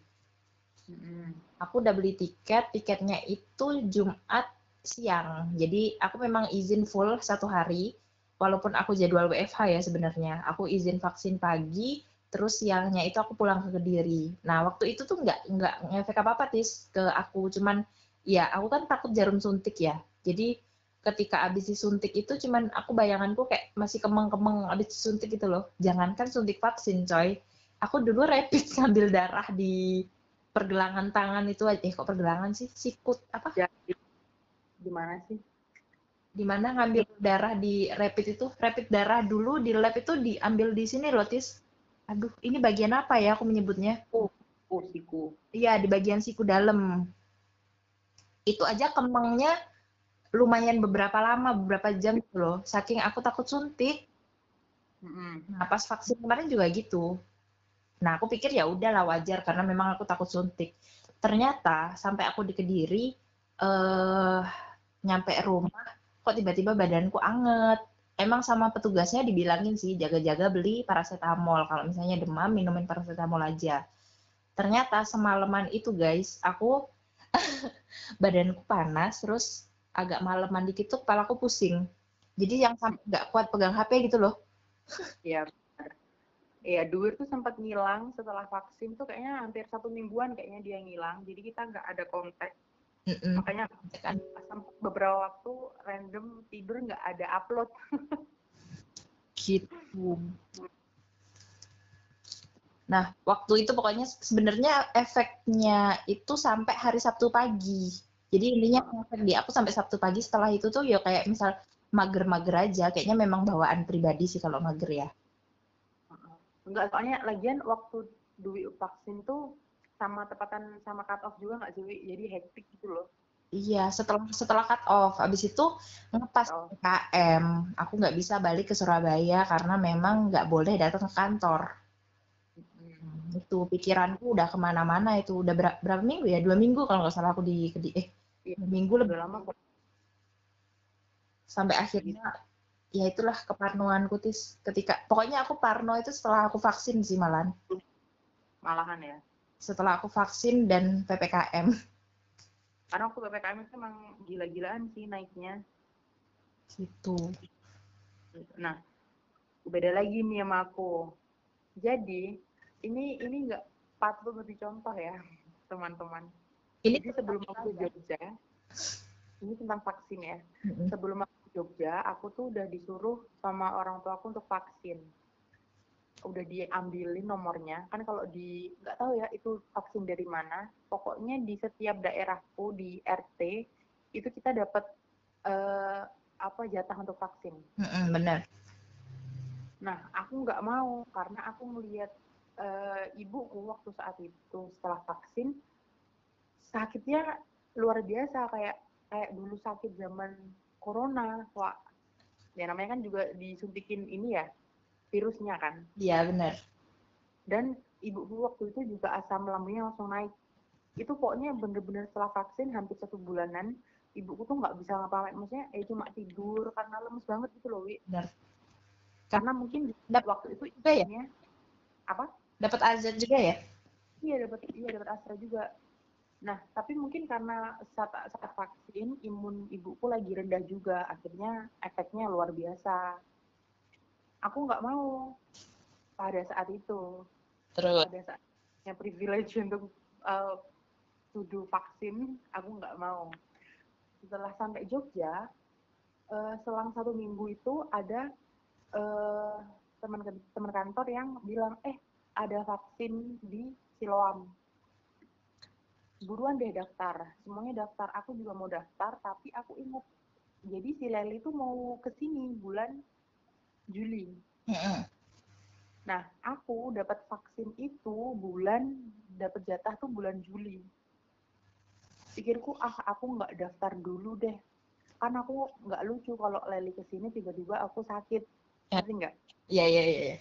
Mm-mm. aku udah beli tiket tiketnya itu Jumat siang. Jadi aku memang izin full satu hari walaupun aku jadwal WFH ya sebenarnya. Aku izin vaksin pagi terus siangnya itu aku pulang ke Kediri. Nah waktu itu tuh nggak nggak ngefek apa apa tis ke aku. Cuman ya aku kan takut jarum suntik ya. Jadi ketika abis disuntik itu cuman aku bayanganku kayak masih kemeng-kemeng abis disuntik gitu loh. Jangankan suntik vaksin coy. Aku dulu rapid [laughs] ngambil darah di pergelangan tangan itu aja. Eh kok pergelangan sih? Sikut apa? Jadi gimana sih? di mana ngambil darah di rapid itu? Rapid darah dulu di lab itu diambil di sini loh tis aduh ini bagian apa ya aku menyebutnya Oh, siku. iya di bagian siku dalam itu aja kemengnya lumayan beberapa lama beberapa jam gitu loh saking aku takut suntik. Nah, pas vaksin kemarin juga gitu. Nah, aku pikir ya udahlah wajar karena memang aku takut suntik. Ternyata sampai aku di Kediri eh nyampe rumah kok tiba-tiba badanku anget. Emang sama petugasnya dibilangin sih jaga-jaga beli paracetamol. Kalau misalnya demam minumin paracetamol aja. Ternyata semalaman itu guys, aku [laughs] badanku panas terus agak maleman dikit tuh kepalaku pusing. Jadi yang sampai nggak kuat pegang HP gitu loh. Iya. benar. Iya, Duir tuh sempat ngilang setelah vaksin tuh kayaknya hampir satu mingguan kayaknya dia ngilang. Jadi kita nggak ada kontak. Mm-mm. Makanya Kan. sempat beberapa waktu random tidur nggak ada upload. gitu. Nah, waktu itu pokoknya sebenarnya efeknya itu sampai hari Sabtu pagi. Jadi intinya efek di aku sampai Sabtu pagi setelah itu tuh ya kayak misal mager-mager aja. Kayaknya memang bawaan pribadi sih kalau mager ya. Enggak, soalnya lagian waktu Dwi vaksin tuh sama tepatan sama cut off juga nggak sih, Wi? Jadi hektik gitu loh. Iya, setelah setelah cut off, habis itu ngepas Oh. PKM. Aku nggak bisa balik ke Surabaya karena memang nggak boleh datang ke kantor. Itu pikiranku udah ke mana-mana itu udah ber- berapa minggu ya? Dua minggu kalau nggak salah aku di, di eh Iya. minggu lebih lama kok. sampai akhirnya ya itulah keparnoanku tis ketika pokoknya aku parno itu setelah aku vaksin sih malahan malahan ya setelah aku vaksin dan ppkm karena waktu ppkm itu emang gila-gilaan sih naiknya. Gitu. Nah beda lagi nih sama aku. Jadi ini ini nggak patut lebih contoh ya teman-teman. Ini jadi sebelum aku ke Jogja ini tentang vaksin ya. Sebelum aku ke Jogja aku tuh udah disuruh sama orang tua aku untuk vaksin udah diambilin nomornya kan kalau di nggak tahu ya itu vaksin dari mana pokoknya di setiap daerahku di RT itu kita dapat uh, apa jatah untuk vaksin. Benar. Nah aku nggak mau karena aku melihat uh, ibuku waktu saat itu setelah vaksin sakitnya luar biasa kayak kayak dulu sakit zaman corona wah ya namanya kan juga disuntikin ini ya virusnya kan. Iya benar. Dan ibuku waktu itu juga asam lambungnya langsung naik. Itu pokoknya bener-bener setelah vaksin hampir satu bulanan ibuku tuh nggak bisa ngapa-ngapain. Maksudnya eh cuma tidur karena lemes banget gitu loh wi. Benar. Karena mungkin Dap waktu itu juga ya? apa? Dapat azan juga ya? Iya dapat iya dapat astra juga. Nah tapi mungkin karena saat saat vaksin imun ibuku lagi rendah juga. Akhirnya efeknya luar biasa aku nggak mau. Pada saat itu. Terus? Pada saatnya privilege untuk uh, tuduh vaksin aku nggak mau. Setelah sampai Jogja uh, selang satu minggu itu ada uh, teman teman kantor yang bilang eh ada vaksin di Siloam. Buruan deh daftar. Semuanya daftar. Aku juga mau daftar tapi aku ingat. Jadi si Leli itu mau ke sini bulan Juli. Nah, aku dapat vaksin itu bulan dapat jatah tuh bulan Juli. Pikirku ah aku nggak daftar dulu deh, kan aku nggak lucu kalau Leli ke sini tiba-tiba aku sakit, ya. ngerti nggak? Iya iya iya.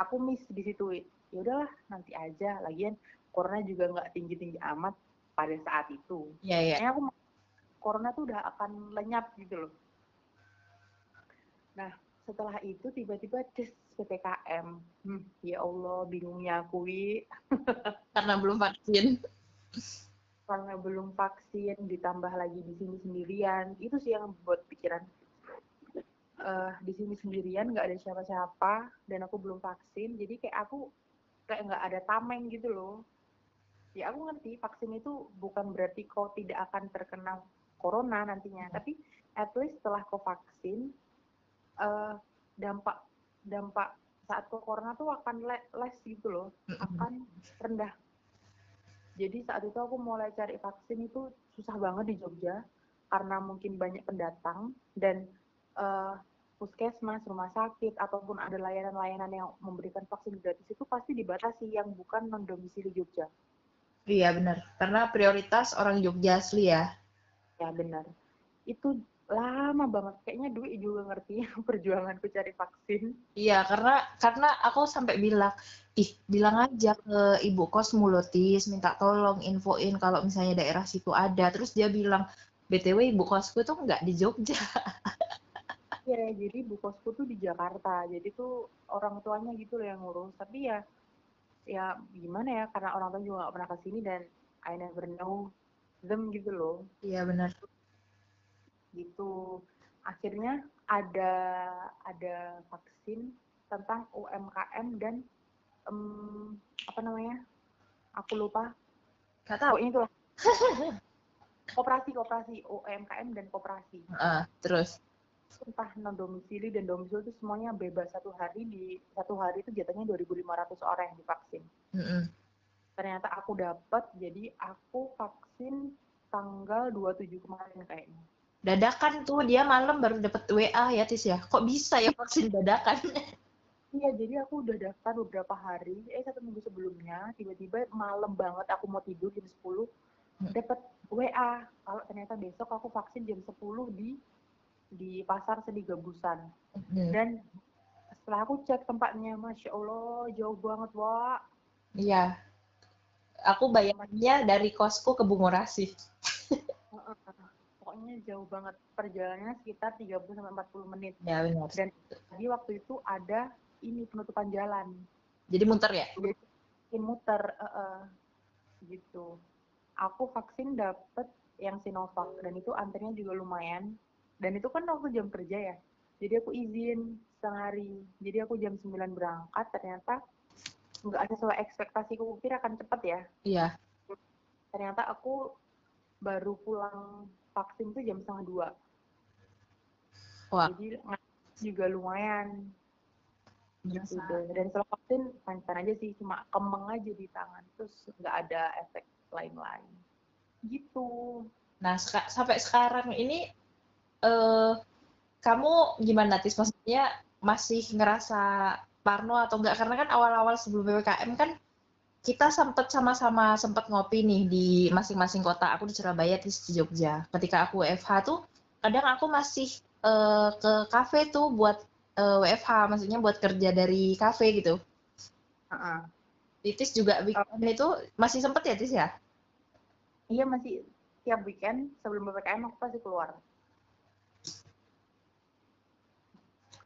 Aku miss di situ. Ya udahlah nanti aja. Lagian corona juga nggak tinggi-tinggi amat pada saat itu. Iya iya. Kayaknya aku corona tuh udah akan lenyap gitu loh. Nah, setelah itu tiba-tiba des ppkm hmm, ya allah bingungnya aku [laughs] karena belum vaksin. Karena belum vaksin ditambah lagi di sini sendirian. Itu sih yang buat pikiran. Uh, di sini sendirian nggak ada siapa-siapa dan aku belum vaksin. Jadi kayak aku kayak nggak ada tameng gitu loh. Ya aku ngerti vaksin itu bukan berarti kau tidak akan terkena corona nantinya. Tapi at least setelah kau vaksin uh, dampak dampak saat ke corona tuh akan less gitu loh, akan rendah. Jadi saat itu aku mulai cari vaksin itu susah banget di Jogja karena mungkin banyak pendatang dan uh, puskesmas, rumah sakit ataupun ada layanan-layanan yang memberikan vaksin gratis itu pasti dibatasi yang bukan non domisili Jogja. Iya benar, karena prioritas orang Jogja asli ya. Ya benar. Itu lama banget kayaknya Dwi juga ngerti [laughs] perjuanganku cari vaksin iya karena karena aku sampai bilang ih bilang aja ke ibu kos mulutis minta tolong infoin kalau misalnya daerah situ ada terus dia bilang btw ibu kosku tuh nggak di Jogja [laughs] Iya, jadi ibu kosku tuh di Jakarta. Jadi tuh orang tuanya gitu loh yang ngurus. Tapi ya, ya gimana ya? Karena orang tua juga gak pernah ke sini dan I never know them gitu loh. Iya benar gitu. Akhirnya ada ada vaksin tentang UMKM dan um, apa namanya aku lupa. Gak tahu. Ini itulah. Koperasi koperasi UMKM dan koperasi. Uh, terus? Entah non domisili dan domisili itu semuanya bebas satu hari di satu hari itu jatuhnya 2.500 orang yang divaksin. Mm -hmm. ternyata aku dapat jadi aku vaksin tanggal 27 kemarin kayaknya dadakan tuh dia malam baru dapat WA ya Tis ya kok bisa ya vaksin dadakan Iya, jadi aku udah daftar beberapa hari, eh satu minggu sebelumnya, tiba-tiba malam banget aku mau tidur jam 10, hmm. dapat WA kalau ternyata besok aku vaksin jam 10 di di pasar Seni Gabusan. Hmm. Dan setelah aku cek tempatnya, masya Allah jauh banget, Wak. Iya, aku bayangannya dari kosku ke Bungurasi. Pulangnya jauh banget. Perjalanannya sekitar 30 sampai 40 menit. Ya benar. dan tadi waktu itu ada ini penutupan jalan. Jadi muter ya? jadi muter eh, eh, gitu. Aku vaksin dapet yang Sinovac dan itu antrinya juga lumayan. Dan itu kan waktu jam kerja ya. Jadi aku izin sehari. Jadi aku jam 9 berangkat ternyata nggak sesuai ekspektasiku aku kira akan cepet ya. Iya. ternyata aku baru pulang vaksin tuh jam setengah dua Wah. jadi juga lumayan Berasa. gitu deh. dan setelah vaksin lancar aja sih cuma kemeng aja di tangan terus nggak ada efek lain-lain gitu Nah, seka- sampai sekarang ini eh kamu gimana Tis? Maksudnya masih ngerasa parno atau enggak? Karena kan awal-awal sebelum PPKM kan kita sempet sama-sama sempet ngopi nih di masing-masing kota. Aku di Surabaya, di Jogja. Ketika aku WFH tuh, kadang aku masih eh, ke kafe tuh buat eh, WFH, maksudnya buat kerja dari kafe gitu. Heeh. Tis juga weekend itu masih sempet ya Tis ya? iya masih tiap weekend sebelum ppkm aku pasti keluar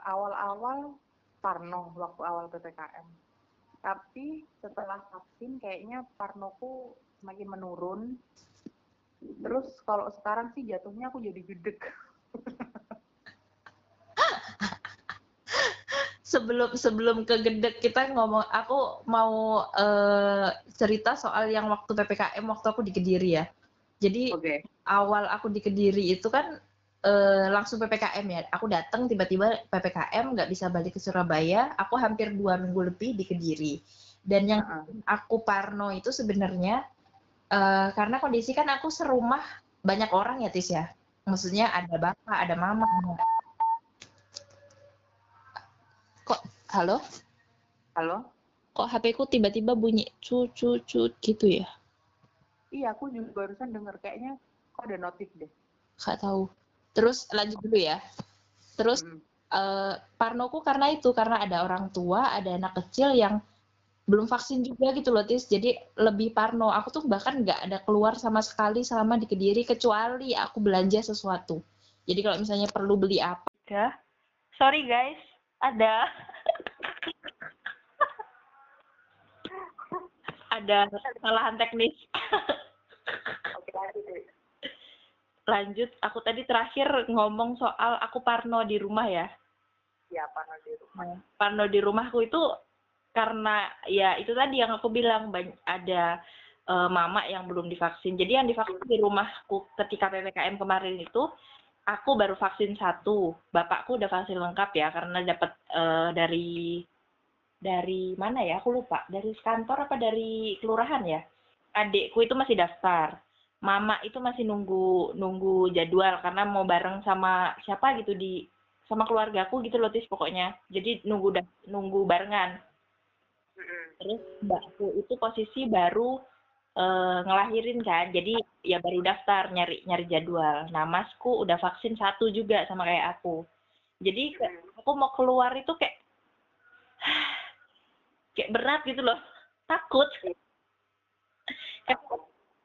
awal-awal parno waktu awal ppkm tapi setelah vaksin kayaknya parnoku semakin menurun. Terus kalau sekarang sih jatuhnya aku jadi gedek [laughs] sebelum sebelum ke gedek kita ngomong aku mau eh, cerita soal yang waktu PPKM waktu aku di Kediri ya. Jadi oke. awal aku di Kediri itu kan eh, langsung PPKM ya. Aku datang tiba-tiba PPKM nggak bisa balik ke Surabaya. Aku hampir dua minggu lebih di Kediri. Dan yang Heeh. aku parno itu sebenarnya eh, karena kondisi kan aku serumah banyak orang ya Tis ya. Maksudnya ada bapak, ada mama. Kok halo? halo Kok HP ku tiba-tiba bunyi cut cut gitu ya? iya aku juga barusan denger kayaknya kok ada notif deh Gak tahu. Terus lanjut dulu ya. Terus Mm. eh, parnoku karena itu karena ada orang tua, ada anak kecil yang belum vaksin juga gitu loh Tis. Jadi lebih parno. Aku tuh bahkan nggak ada keluar sama sekali selama di Kediri kecuali aku belanja sesuatu. Jadi kalau misalnya perlu beli apa, Udah. Sorry guys, ada. ada kesalahan teknis. Oke, lanjut aku tadi terakhir ngomong soal aku parno di rumah ya. Ya, panas di rumah. Parno di rumahku itu karena ya itu tadi yang aku bilang banyak ada eh, mama yang belum divaksin. Jadi yang divaksin di rumahku ketika PPKM kemarin itu aku baru vaksin satu. Bapakku udah vaksin lengkap ya karena dapat eh, dari dari mana ya? Aku lupa. Dari kantor apa dari kelurahan ya? Adikku itu masih daftar. Mama itu masih nunggu nunggu jadwal karena mau bareng sama siapa gitu di sama keluargaku gitu loh tis pokoknya. Jadi nunggu dah nunggu barengan. Terus mbakku itu posisi baru eh, ngelahirin kan, jadi ya baru daftar nyari nyari jadwal. Nah masku udah vaksin satu juga sama kayak aku. Jadi aku mau keluar itu kayak [sighs] kayak berat gitu loh, takut. Kayak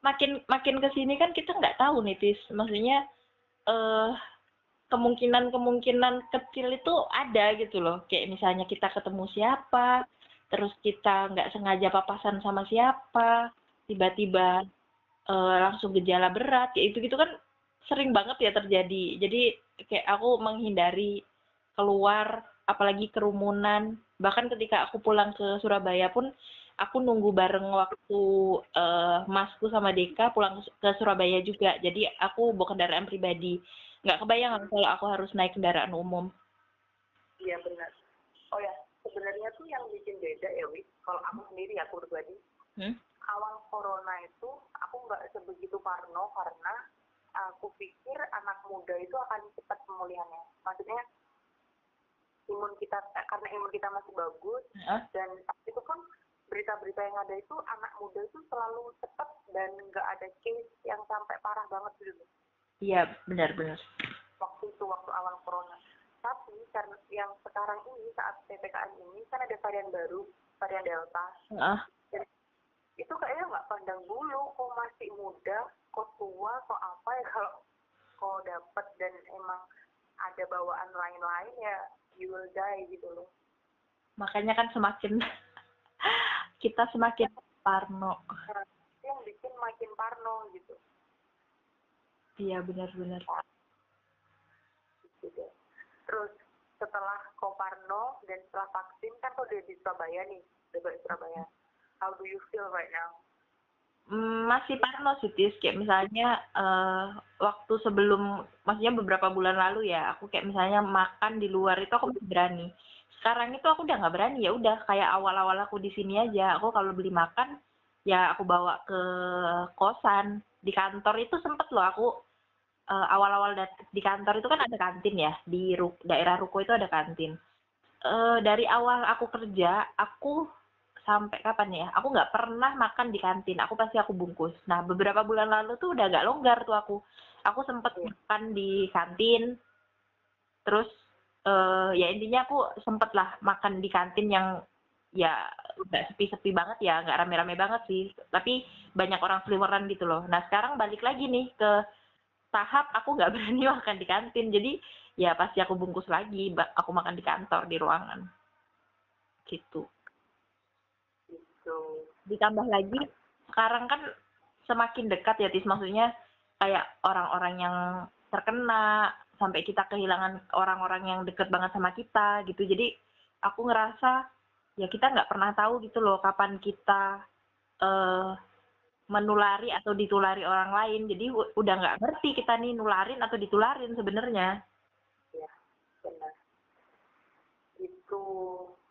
makin makin ke sini kan kita nggak tahu nih tis, maksudnya eh kemungkinan kemungkinan kecil itu ada gitu loh. Kayak misalnya kita ketemu siapa, terus kita nggak sengaja papasan sama siapa, tiba-tiba eh, langsung gejala berat, kayak itu gitu kan sering banget ya terjadi. Jadi kayak aku menghindari keluar, apalagi kerumunan. Bahkan ketika aku pulang ke Surabaya pun, aku nunggu bareng waktu eh, masku sama Deka pulang ke Surabaya juga. Jadi aku bawa kendaraan pribadi. Nggak kebayang kalau aku harus naik kendaraan umum. Iya benar. Oh ya, sebenarnya tuh yang bikin beda ya, Wi. Kalau aku sendiri, aku pribadi, Hmm? awal corona itu aku nggak sebegitu parno karena aku pikir anak muda itu akan cepat pemulihannya. Maksudnya imun kita karena imun kita masih bagus Heeh. dan itu kan berita-berita yang ada itu anak muda itu selalu cepat dan nggak ada case yang sampai parah banget gitu Iya, benar-benar. waktu itu waktu awal corona. Tapi karena yang sekarang ini saat ppkm ini kan ada varian baru, varian delta. Heeh. Itu kayaknya nggak pandang bulu, kok masih muda, kok tua, kok apa ya [laughs] kalau resiko dapet dan emang ada bawaan lain-lain ya you will die gitu loh makanya kan semakin [laughs] kita semakin parno. Yang bikin makin parno gitu. Iya benar-benar. Gitu. Terus setelah Koparno dan setelah vaksin kan tuh udah di Surabaya nih udah balik Surabaya. How do you feel right now? Mm, masih parno sih tis. Kayak misalnya uh, waktu sebelum maksudnya beberapa bulan lalu ya aku kayak misalnya makan di luar itu aku masih berani sekarang itu aku udah nggak berani ya udah kayak awal-awal aku di sini aja. Aku kalau beli makan ya aku bawa ke kosan. Di kantor itu sempet loh aku uh, awal-awal di kantor itu kan ada kantin ya di ru daerah ruko itu ada kantin. Uh, dari awal aku kerja aku sampai kapan ya aku nggak pernah makan di kantin. Aku pasti aku bungkus. Nah beberapa bulan lalu tuh udah agak longgar tuh aku. Aku sempet yeah. makan di kantin terus uh, ya intinya aku sempet lah makan di kantin yang ya nggak sepi-sepi banget ya nggak rame-rame banget sih. Tapi banyak orang seliweran gitu loh. Nah sekarang balik lagi nih ke tahap aku nggak [laughs] berani makan di kantin. Jadi ya pasti aku bungkus lagi aku makan di kantor di ruangan. Gitu. Gitu. Ditambah lagi? Sekarang kan semakin dekat ya tis. Maksudnya kayak orang-orang yang terkena sampai kita kehilangan orang-orang yang deket banget sama kita gitu. Jadi aku ngerasa ya kita nggak pernah tahu gitu loh kapan kita uh, menulari atau ditulari orang lain. Jadi udah nggak ngerti kita nih nularin atau ditularin sebenarnya. Ya benar. Itu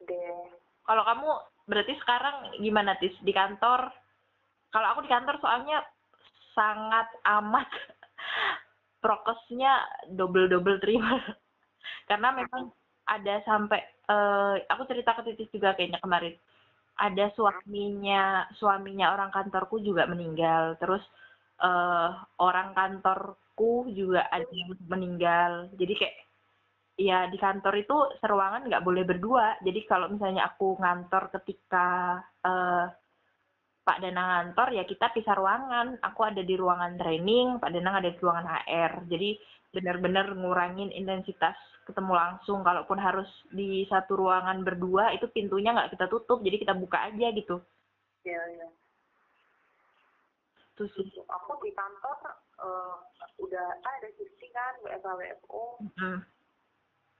deh. Kalau kamu berarti sekarang gimana tis? Di kantor? Kalau aku di kantor soalnya sangat amat prokesnya double double triple [laughs] karena memang ada sampai uh, aku cerita ke titis juga kayaknya kemarin. Ada suaminya suaminya orang kantorku juga meninggal. Terus uh, orang kantorku juga ada yang meninggal. Jadi kayak ya di kantor itu seruangan nggak boleh berdua. Jadi kalau misalnya aku ngantor ketika uh, Pak Danang ngantor ya kita pisah ruangan. Aku ada di ruangan training Pak Danang ada di ruangan HR jadi benar-benar ngurangin intensitas ketemu langsung. Kalaupun harus di satu ruangan berdua itu pintunya nggak kita tutup. Jadi kita buka aja gitu. Iya iya. Itu sih. Aku di kantor uh, udah ada shifting kan WFH WFO mm -hmm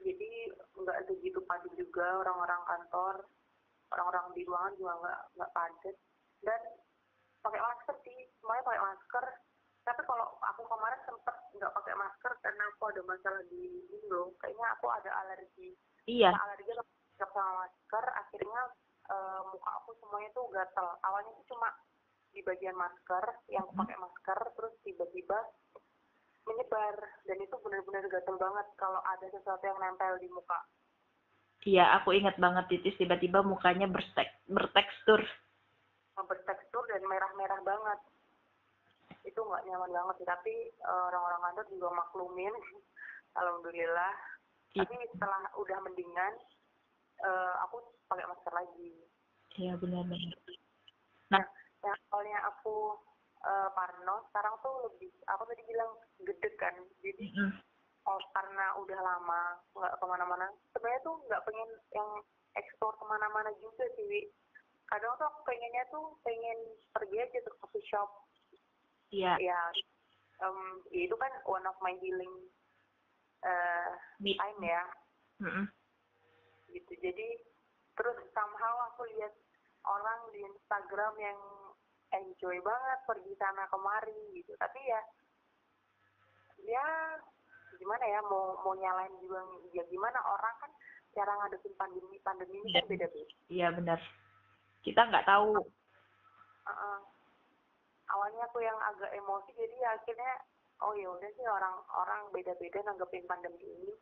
jadi nggak segitu padat juga orang-orang kantor. Orang-orang di ruangan juga nggak nggak padat dan pakai masker sih. Semuanya pakai masker. Tapi kalau aku kemarin sempet nggak pakai masker karena aku ada masalah di ini loh kayaknya aku ada alergi. Iya. Nah, alergi sama masker. Akhirnya uh, muka aku semuanya tuh gatel. Awalnya itu cuma di bagian masker yang aku pakai masker terus tiba-tiba menyebar. Dan itu benar-benar gatel banget kalau ada sesuatu yang nempel di muka. Iya, aku ingat banget titis. Tiba-tiba mukanya berstek, bertekstur. Bertekstur dan merah-merah banget. Itu nggak nyaman banget sih, tapi uh, orang-orang kantor juga maklumin. [laughs] Alhamdulillah. Ya. Tapi setelah udah mendingan, uh, aku pakai masker lagi. Iya, benar-benar. Nah, yang awalnya aku uh, Parno sekarang tuh lebih aku tadi bilang gede kan jadi mm -hmm. oh, karena udah lama nggak ke mana-mana sebenarnya tuh nggak pengen yang ekspor ke mana-mana juga sih kadang tuh aku pengennya tuh pengen pergi aja ke coffee shop. Iya. Yeah. ya um, itu kan one of my healing uh, time ya. Mm -hmm. gitu. Jadi terus somehow aku lihat orang di Instagram yang enjoy banget pergi sana kemari gitu. Tapi ya ya gimana ya mau mau nyalain juga. Ya gimana orang kan cara ngadepin pandemi. Pandemi ini kan beda beda iya benar kita nggak tahu. Uh -uh. awalnya aku yang agak emosi jadi ya akhirnya oh ya udah sih orang orang beda beda nanggepin pandemi ini.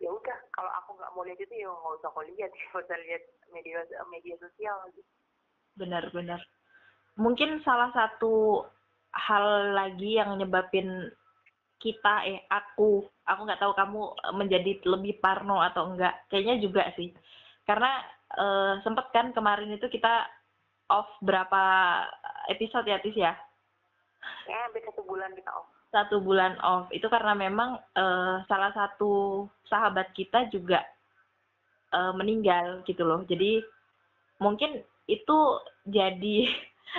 Ya udah kalau aku nggak mau lihat itu ya nggak usah aku lihat. [laughs] Nggak usah lihat media media sosial gitu benar benar. Mungkin salah satu hal lagi yang nyebabin kita eh aku aku nggak tahu kamu menjadi lebih parno atau enggak kayaknya juga sih karena uh, sempet kan kemarin itu kita off berapa episode ya Tis ya? Ya hampir satu bulan kita off. Satu bulan off. Itu karena memang uh, salah satu sahabat kita juga uh, meninggal gitu loh. Jadi mungkin itu jadi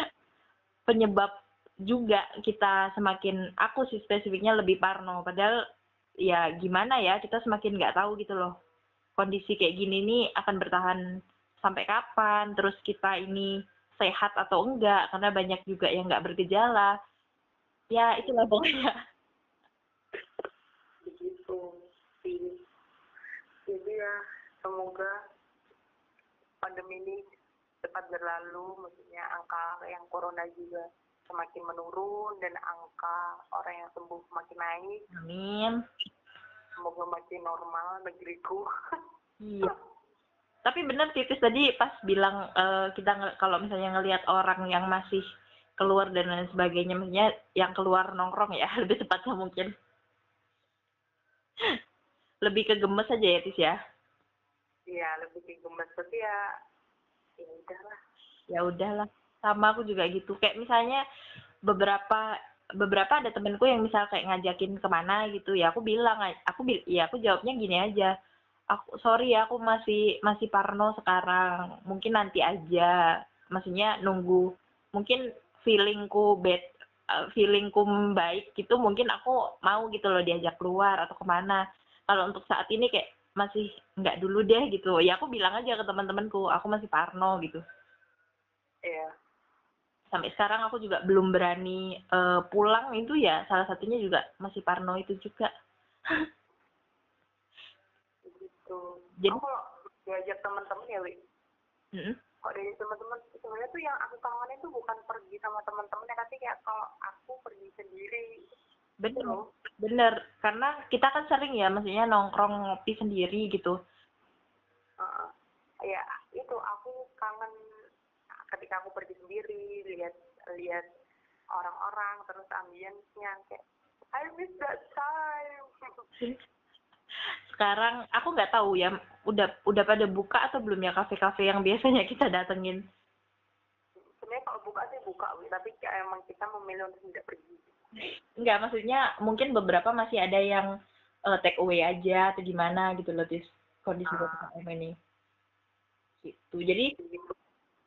[laughs] penyebab juga kita semakin aku sih spesifiknya lebih parno. Padahal ya gimana ya kita semakin nggak tahu gitu loh kondisi kayak gini nih akan bertahan sampai kapan? Terus kita ini sehat atau enggak? Karena banyak juga yang nggak bergejala. Ya itulah pokoknya. Begitu sih. Jadi ya semoga pandemi ini cepat berlalu. Maksudnya angka yang corona juga semakin menurun dan angka orang yang sembuh semakin naik. Amin. Semoga makin normal negeriku. [laughs] Iya. Tapi benar tipis tadi pas bilang uh, kita kalau misalnya ngelihat orang yang masih keluar dan lain sebagainya, maksudnya yang keluar nongkrong ya [laughs] lebih tepatnya mungkin. lebih ke gemes aja ya Tis ya? Iya lebih ke gemes tapi ya ya udahlah. Ya udahlah sama aku juga gitu kayak misalnya beberapa beberapa ada temenku yang misal kayak ngajakin ke mana gitu ya aku bilang aku ya aku jawabnya gini aja aku sorry ya aku masih masih parno sekarang mungkin nanti aja. Maksudnya nunggu mungkin feelingku bad uh, feelingku baik gitu mungkin aku mau gitu loh diajak keluar atau ke mana. Kalau untuk saat ini kayak masih nggak dulu deh gitu ya aku bilang aja ke teman-temanku aku masih parno gitu. Iya sampai sekarang aku juga belum berani uh, pulang. Itu ya salah satunya juga masih parno itu juga. Gitu. Jadi kalau diajak teman-teman ya wi. Mm-hmm. kok dari teman-teman sebenarnya tuh yang aku kangenin tuh bukan pergi sama teman-temannya tapi kayak kalau aku pergi sendiri. Bener gitu. bener. Karena kita kan sering ya maksudnya nongkrong ngopi sendiri gitu. Uh, ya itu aku kangen ketika aku pergi sendiri lihat lihat orang-orang terus ambience-nya kayak I miss that time [laughs] sekarang aku nggak tahu ya udah udah pada buka atau belum ya kafe-kafe yang biasanya kita datengin sebenarnya kalau buka sih buka tapi emang kita memilih untuk tidak pergi Enggak, maksudnya mungkin beberapa masih ada yang uh, take away aja atau gimana gitu loh, tis kondisi uh. ini. Gitu. Jadi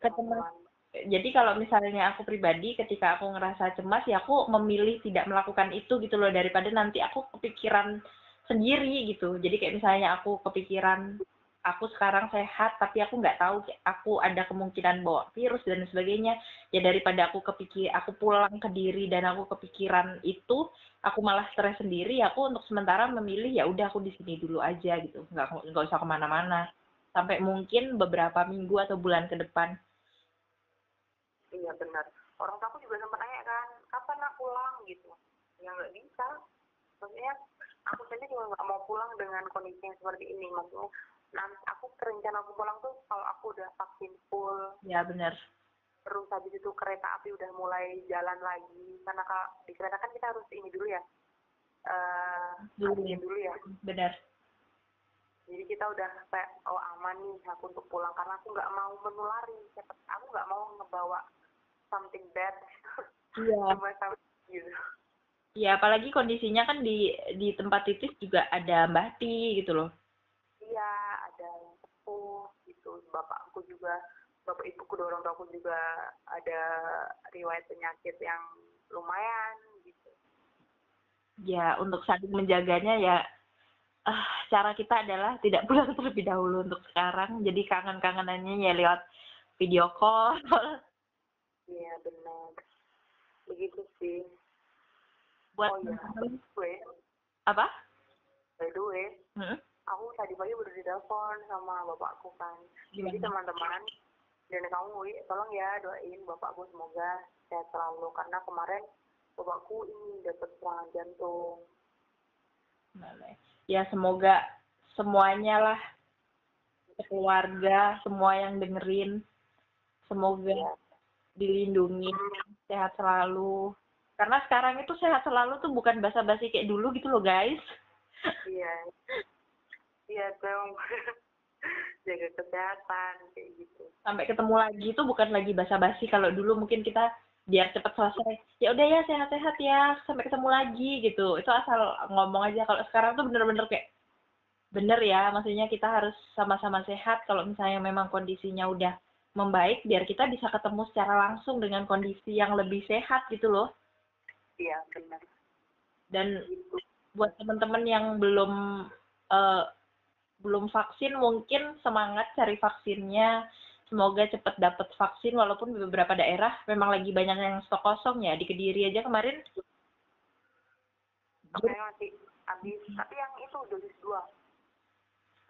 ketemu jadi kalau misalnya aku pribadi ketika aku ngerasa cemas ya aku memilih tidak melakukan itu gitu loh daripada nanti aku kepikiran sendiri gitu. Jadi kayak misalnya aku kepikiran aku sekarang sehat tapi aku nggak tahu aku ada kemungkinan bawa virus dan sebagainya. Ya daripada aku kepikir aku pulang ke diri dan aku kepikiran itu aku malah stres sendiri aku untuk sementara memilih ya udah aku di sini dulu aja gitu. Nggak nggak usah ke mana-mana. Sampai mungkin beberapa minggu atau bulan ke depan iya benar. Orang tua aku juga sempat nanya kan kapan aku pulang? Gitu. Ya nggak bisa. Maksudnya aku saja juga nggak mau pulang dengan kondisi yang seperti ini. Maksudnya nanti aku rencana aku pulang tuh kalau aku udah vaksin full. Ya benar. Terus habis itu kereta api udah mulai jalan lagi. Karena kak, di kereta kan kita harus ini dulu ya. Uh, dulu. dulu ya. Benar. Jadi kita udah kayak oh aman nih aku untuk pulang. Karena aku nggak mau menulari. Aku nggak mau ngebawa something bad iya [laughs] gitu Iya, apalagi kondisinya kan di di tempat titis juga ada Mbah Ti gitu loh. Iya, ada yang sepuh gitu. Bapakku juga, bapak ibuku dorong aku juga ada riwayat penyakit yang lumayan gitu. Ya, untuk saling menjaganya ya uh, cara kita adalah tidak [laughs] pulang terlebih dahulu untuk sekarang. Jadi kangen-kangenannya ya lewat video call [laughs] Iya benar. Begitu sih. Buat oh iya, gue. Apa? By the way, hmm? aku tadi pagi udah ditelepon sama bapakku kan. Gimana? Jadi teman-teman dan kamu, Wi, tolong ya doain bapakku semoga sehat selalu karena kemarin bapakku ini dapat serangan jantung. Ya semoga semuanya lah keluarga semua yang dengerin semoga ya dilindungi sehat selalu. Karena sekarang itu sehat selalu tuh bukan basa-basi kayak dulu gitu loh guys. Iya. Iya dong jaga kesehatan kayak gitu. Sampai ketemu lagi itu bukan lagi basa-basi. Kalau dulu mungkin kita biar cepat selesai ya udah ya sehat-sehat ya sampai ketemu lagi gitu. Itu asal ngomong aja. Kalau sekarang tuh bener-bener kayak bener ya. Maksudnya kita harus sama-sama sehat kalau misalnya memang kondisinya udah membaik biar kita bisa ketemu secara langsung dengan kondisi yang lebih sehat gitu loh. Iya benar. Dan buat teman-teman yang belum uh, belum vaksin mungkin semangat cari vaksinnya. Semoga cepat dapat vaksin walaupun di beberapa daerah memang lagi banyak yang stok kosong ya di kediri aja kemarin. Saya masih habis. Tapi yang itu dosis dua.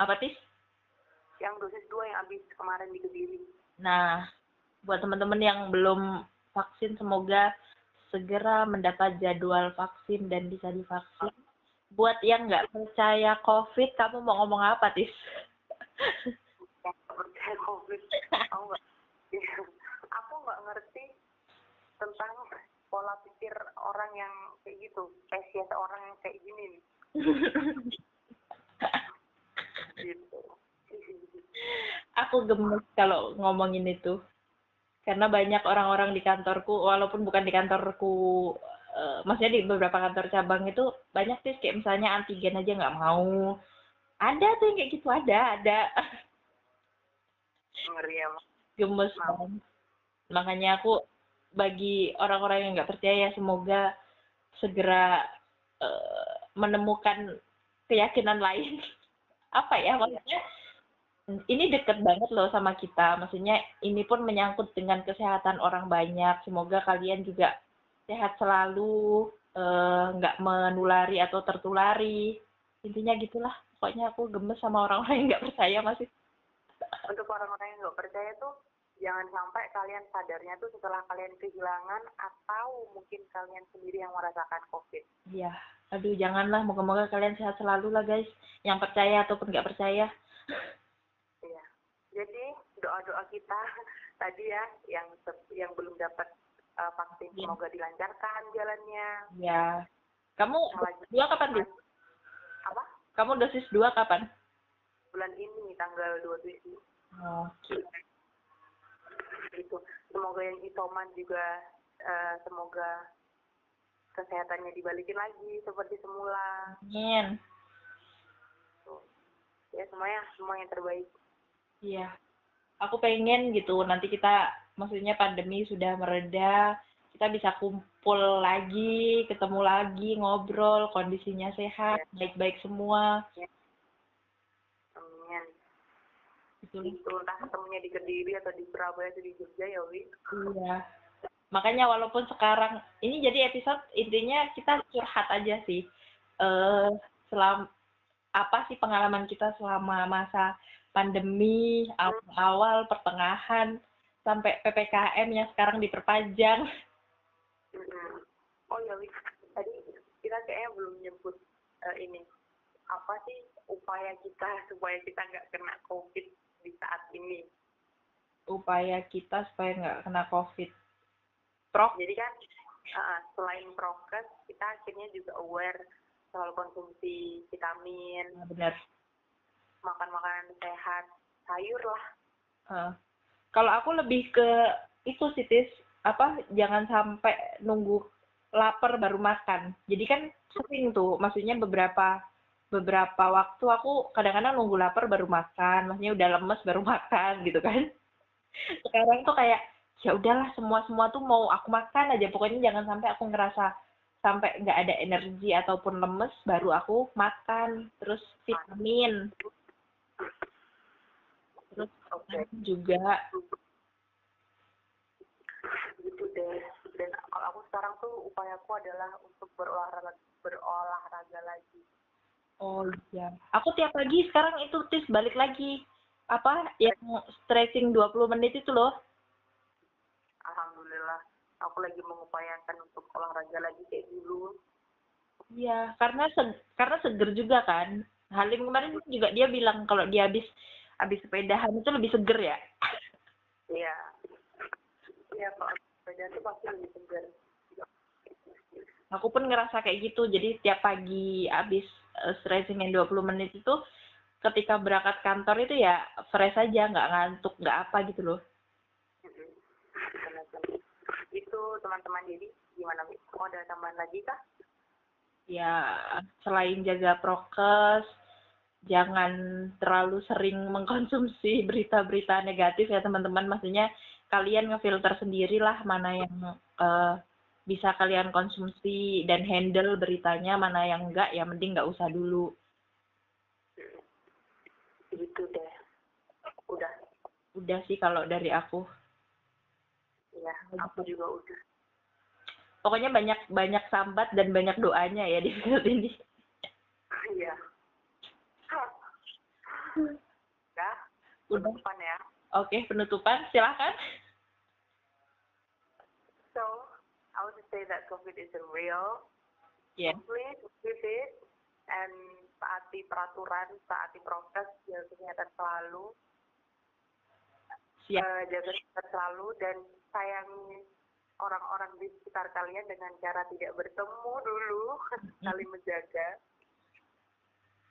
Apa tis yang dosis dua yang habis kemarin di kediri nah buat teman-teman yang belum vaksin semoga segera mendapat jadwal vaksin dan bisa divaksin. Buat yang nggak percaya covid kamu mau ngomong apa tis? Percaya covid. Aku nggak? [laughs] Aku nggak ngerti tentang pola pikir orang yang kayak gitu spesies orang yang kayak gini nih. [laughs] Gitu aku gemes kalau ngomongin itu. Karena banyak orang-orang di kantorku walaupun bukan di kantorku uh, maksudnya di beberapa kantor cabang itu banyak sih kayak misalnya antigen aja nggak mau. Ada tuh yang kayak gitu ada ada. [laughs] Ngeri ya gemes banget makanya aku bagi orang-orang yang nggak percaya semoga segera uh, menemukan keyakinan lain. [laughs] Apa ya maksudnya ini deket banget loh sama kita. Maksudnya ini pun menyangkut dengan kesehatan orang banyak. Semoga kalian juga sehat selalu nggak uh, menulari atau tertulari. Intinya gitulah. Pokoknya aku gemes sama orang-orang yang nggak percaya masih untuk orang-orang yang nggak percaya tuh jangan sampai kalian sadarnya tuh setelah kalian kehilangan atau mungkin kalian sendiri yang merasakan covid. Iya. Aduh janganlah. Moga-moga kalian sehat selalu lah guys. Yang percaya ataupun nggak percaya jadi doa-doa kita [laughs] tadi ya yang yang belum dapat uh, vaksin ya. semoga dilancarkan jalannya ya kamu dua kapan sih apa kamu dosis dua kapan bulan ini tanggal 27. Oke. Okay. Itu semoga yang isoman juga uh, semoga kesehatannya dibalikin lagi seperti semula. Amin. Ya semuanya semua yang terbaik. Iya. Aku pengen gitu nanti kita maksudnya pandemi sudah mereda, kita bisa kumpul lagi, ketemu lagi, ngobrol, kondisinya sehat, iya. baik-baik ya. semua. Ya betul itu entah ketemunya di Kediri atau di Surabaya atau di Jogja ya Wi iya makanya walaupun sekarang ini jadi episode intinya kita curhat aja sih eh selam apa sih pengalaman kita selama masa pandemi awal-awal pertengahan sampai ppkm yang sekarang diperpanjang. Oh ya tadi kita kayaknya belum nyebut uh, ini apa sih upaya kita supaya kita nggak kena covid di saat ini. Upaya kita supaya nggak kena covid. Prok jadi kan uh, selain prokes kita akhirnya juga aware soal konsumsi vitamin. Nah, benar makan makanan sehat sayur lah. Uh, kalau aku lebih ke itu sih apa jangan sampai nunggu lapar baru makan. Jadi kan sering tuh maksudnya beberapa beberapa waktu aku kadang-kadang nunggu lapar baru makan, maksudnya udah lemes baru [laughs] makan gitu kan. Sekarang tuh kayak ya udahlah semua semua tuh mau aku makan aja. Pokoknya jangan sampai aku ngerasa sampai nggak ada energi ataupun lemes baru aku makan. Terus vitamin terus okay. juga gitu deh dan kalau aku sekarang tuh upayaku adalah untuk berolahraga berolahraga lagi Oh iya. Aku tiap pagi sekarang itu tis balik lagi. Apa yang stretching 20 menit itu loh. Alhamdulillah. Aku lagi mengupayakan untuk olahraga lagi kayak dulu. Iya, karena se karena seger juga kan. Halim kemarin juga dia bilang kalau dia habis habis sepedahan itu lebih seger ya. Iya. Iya, kalau sepeda itu pasti lebih seger. Aku pun ngerasa kayak gitu. Jadi tiap pagi habis uh, stretching yang 20 menit itu ketika berangkat kantor itu ya fresh aja nggak ngantuk nggak apa gitu loh itu teman-teman jadi gimana? Mau ada tambahan lagi kah? Ya, selain jaga prokes, jangan terlalu sering mengkonsumsi [laughs] berita-berita negatif ya teman-teman. Maksudnya kalian ngefilter sendiri lah mana yang uh, bisa kalian konsumsi dan handle beritanya, mana yang enggak ya mending nggak usah dulu. Gitu deh. Udah. Udah sih kalau dari aku. Iya, aku juga udah. Pokoknya banyak banyak sambat dan banyak doanya ya di [laughs] film ini. Iya. Udah. Penutupan ya. Oke, penutupan. Silahkan. So, I would say that COVID is real. Yeah. Please with it and taati peraturan, taati prokes, jaga kesehatan selalu. Siap. Uh, jaga kesehatan selalu dan sayangi orang-orang di sekitar kalian dengan cara tidak bertemu dulu, [laughs] saling menjaga.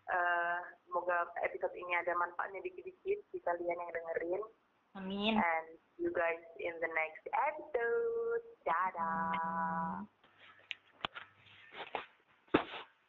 Uh, semoga episode ini ada manfaatnya dikit-dikit di kalian yang dengerin. Amin. And you guys in the next episode. Dadah.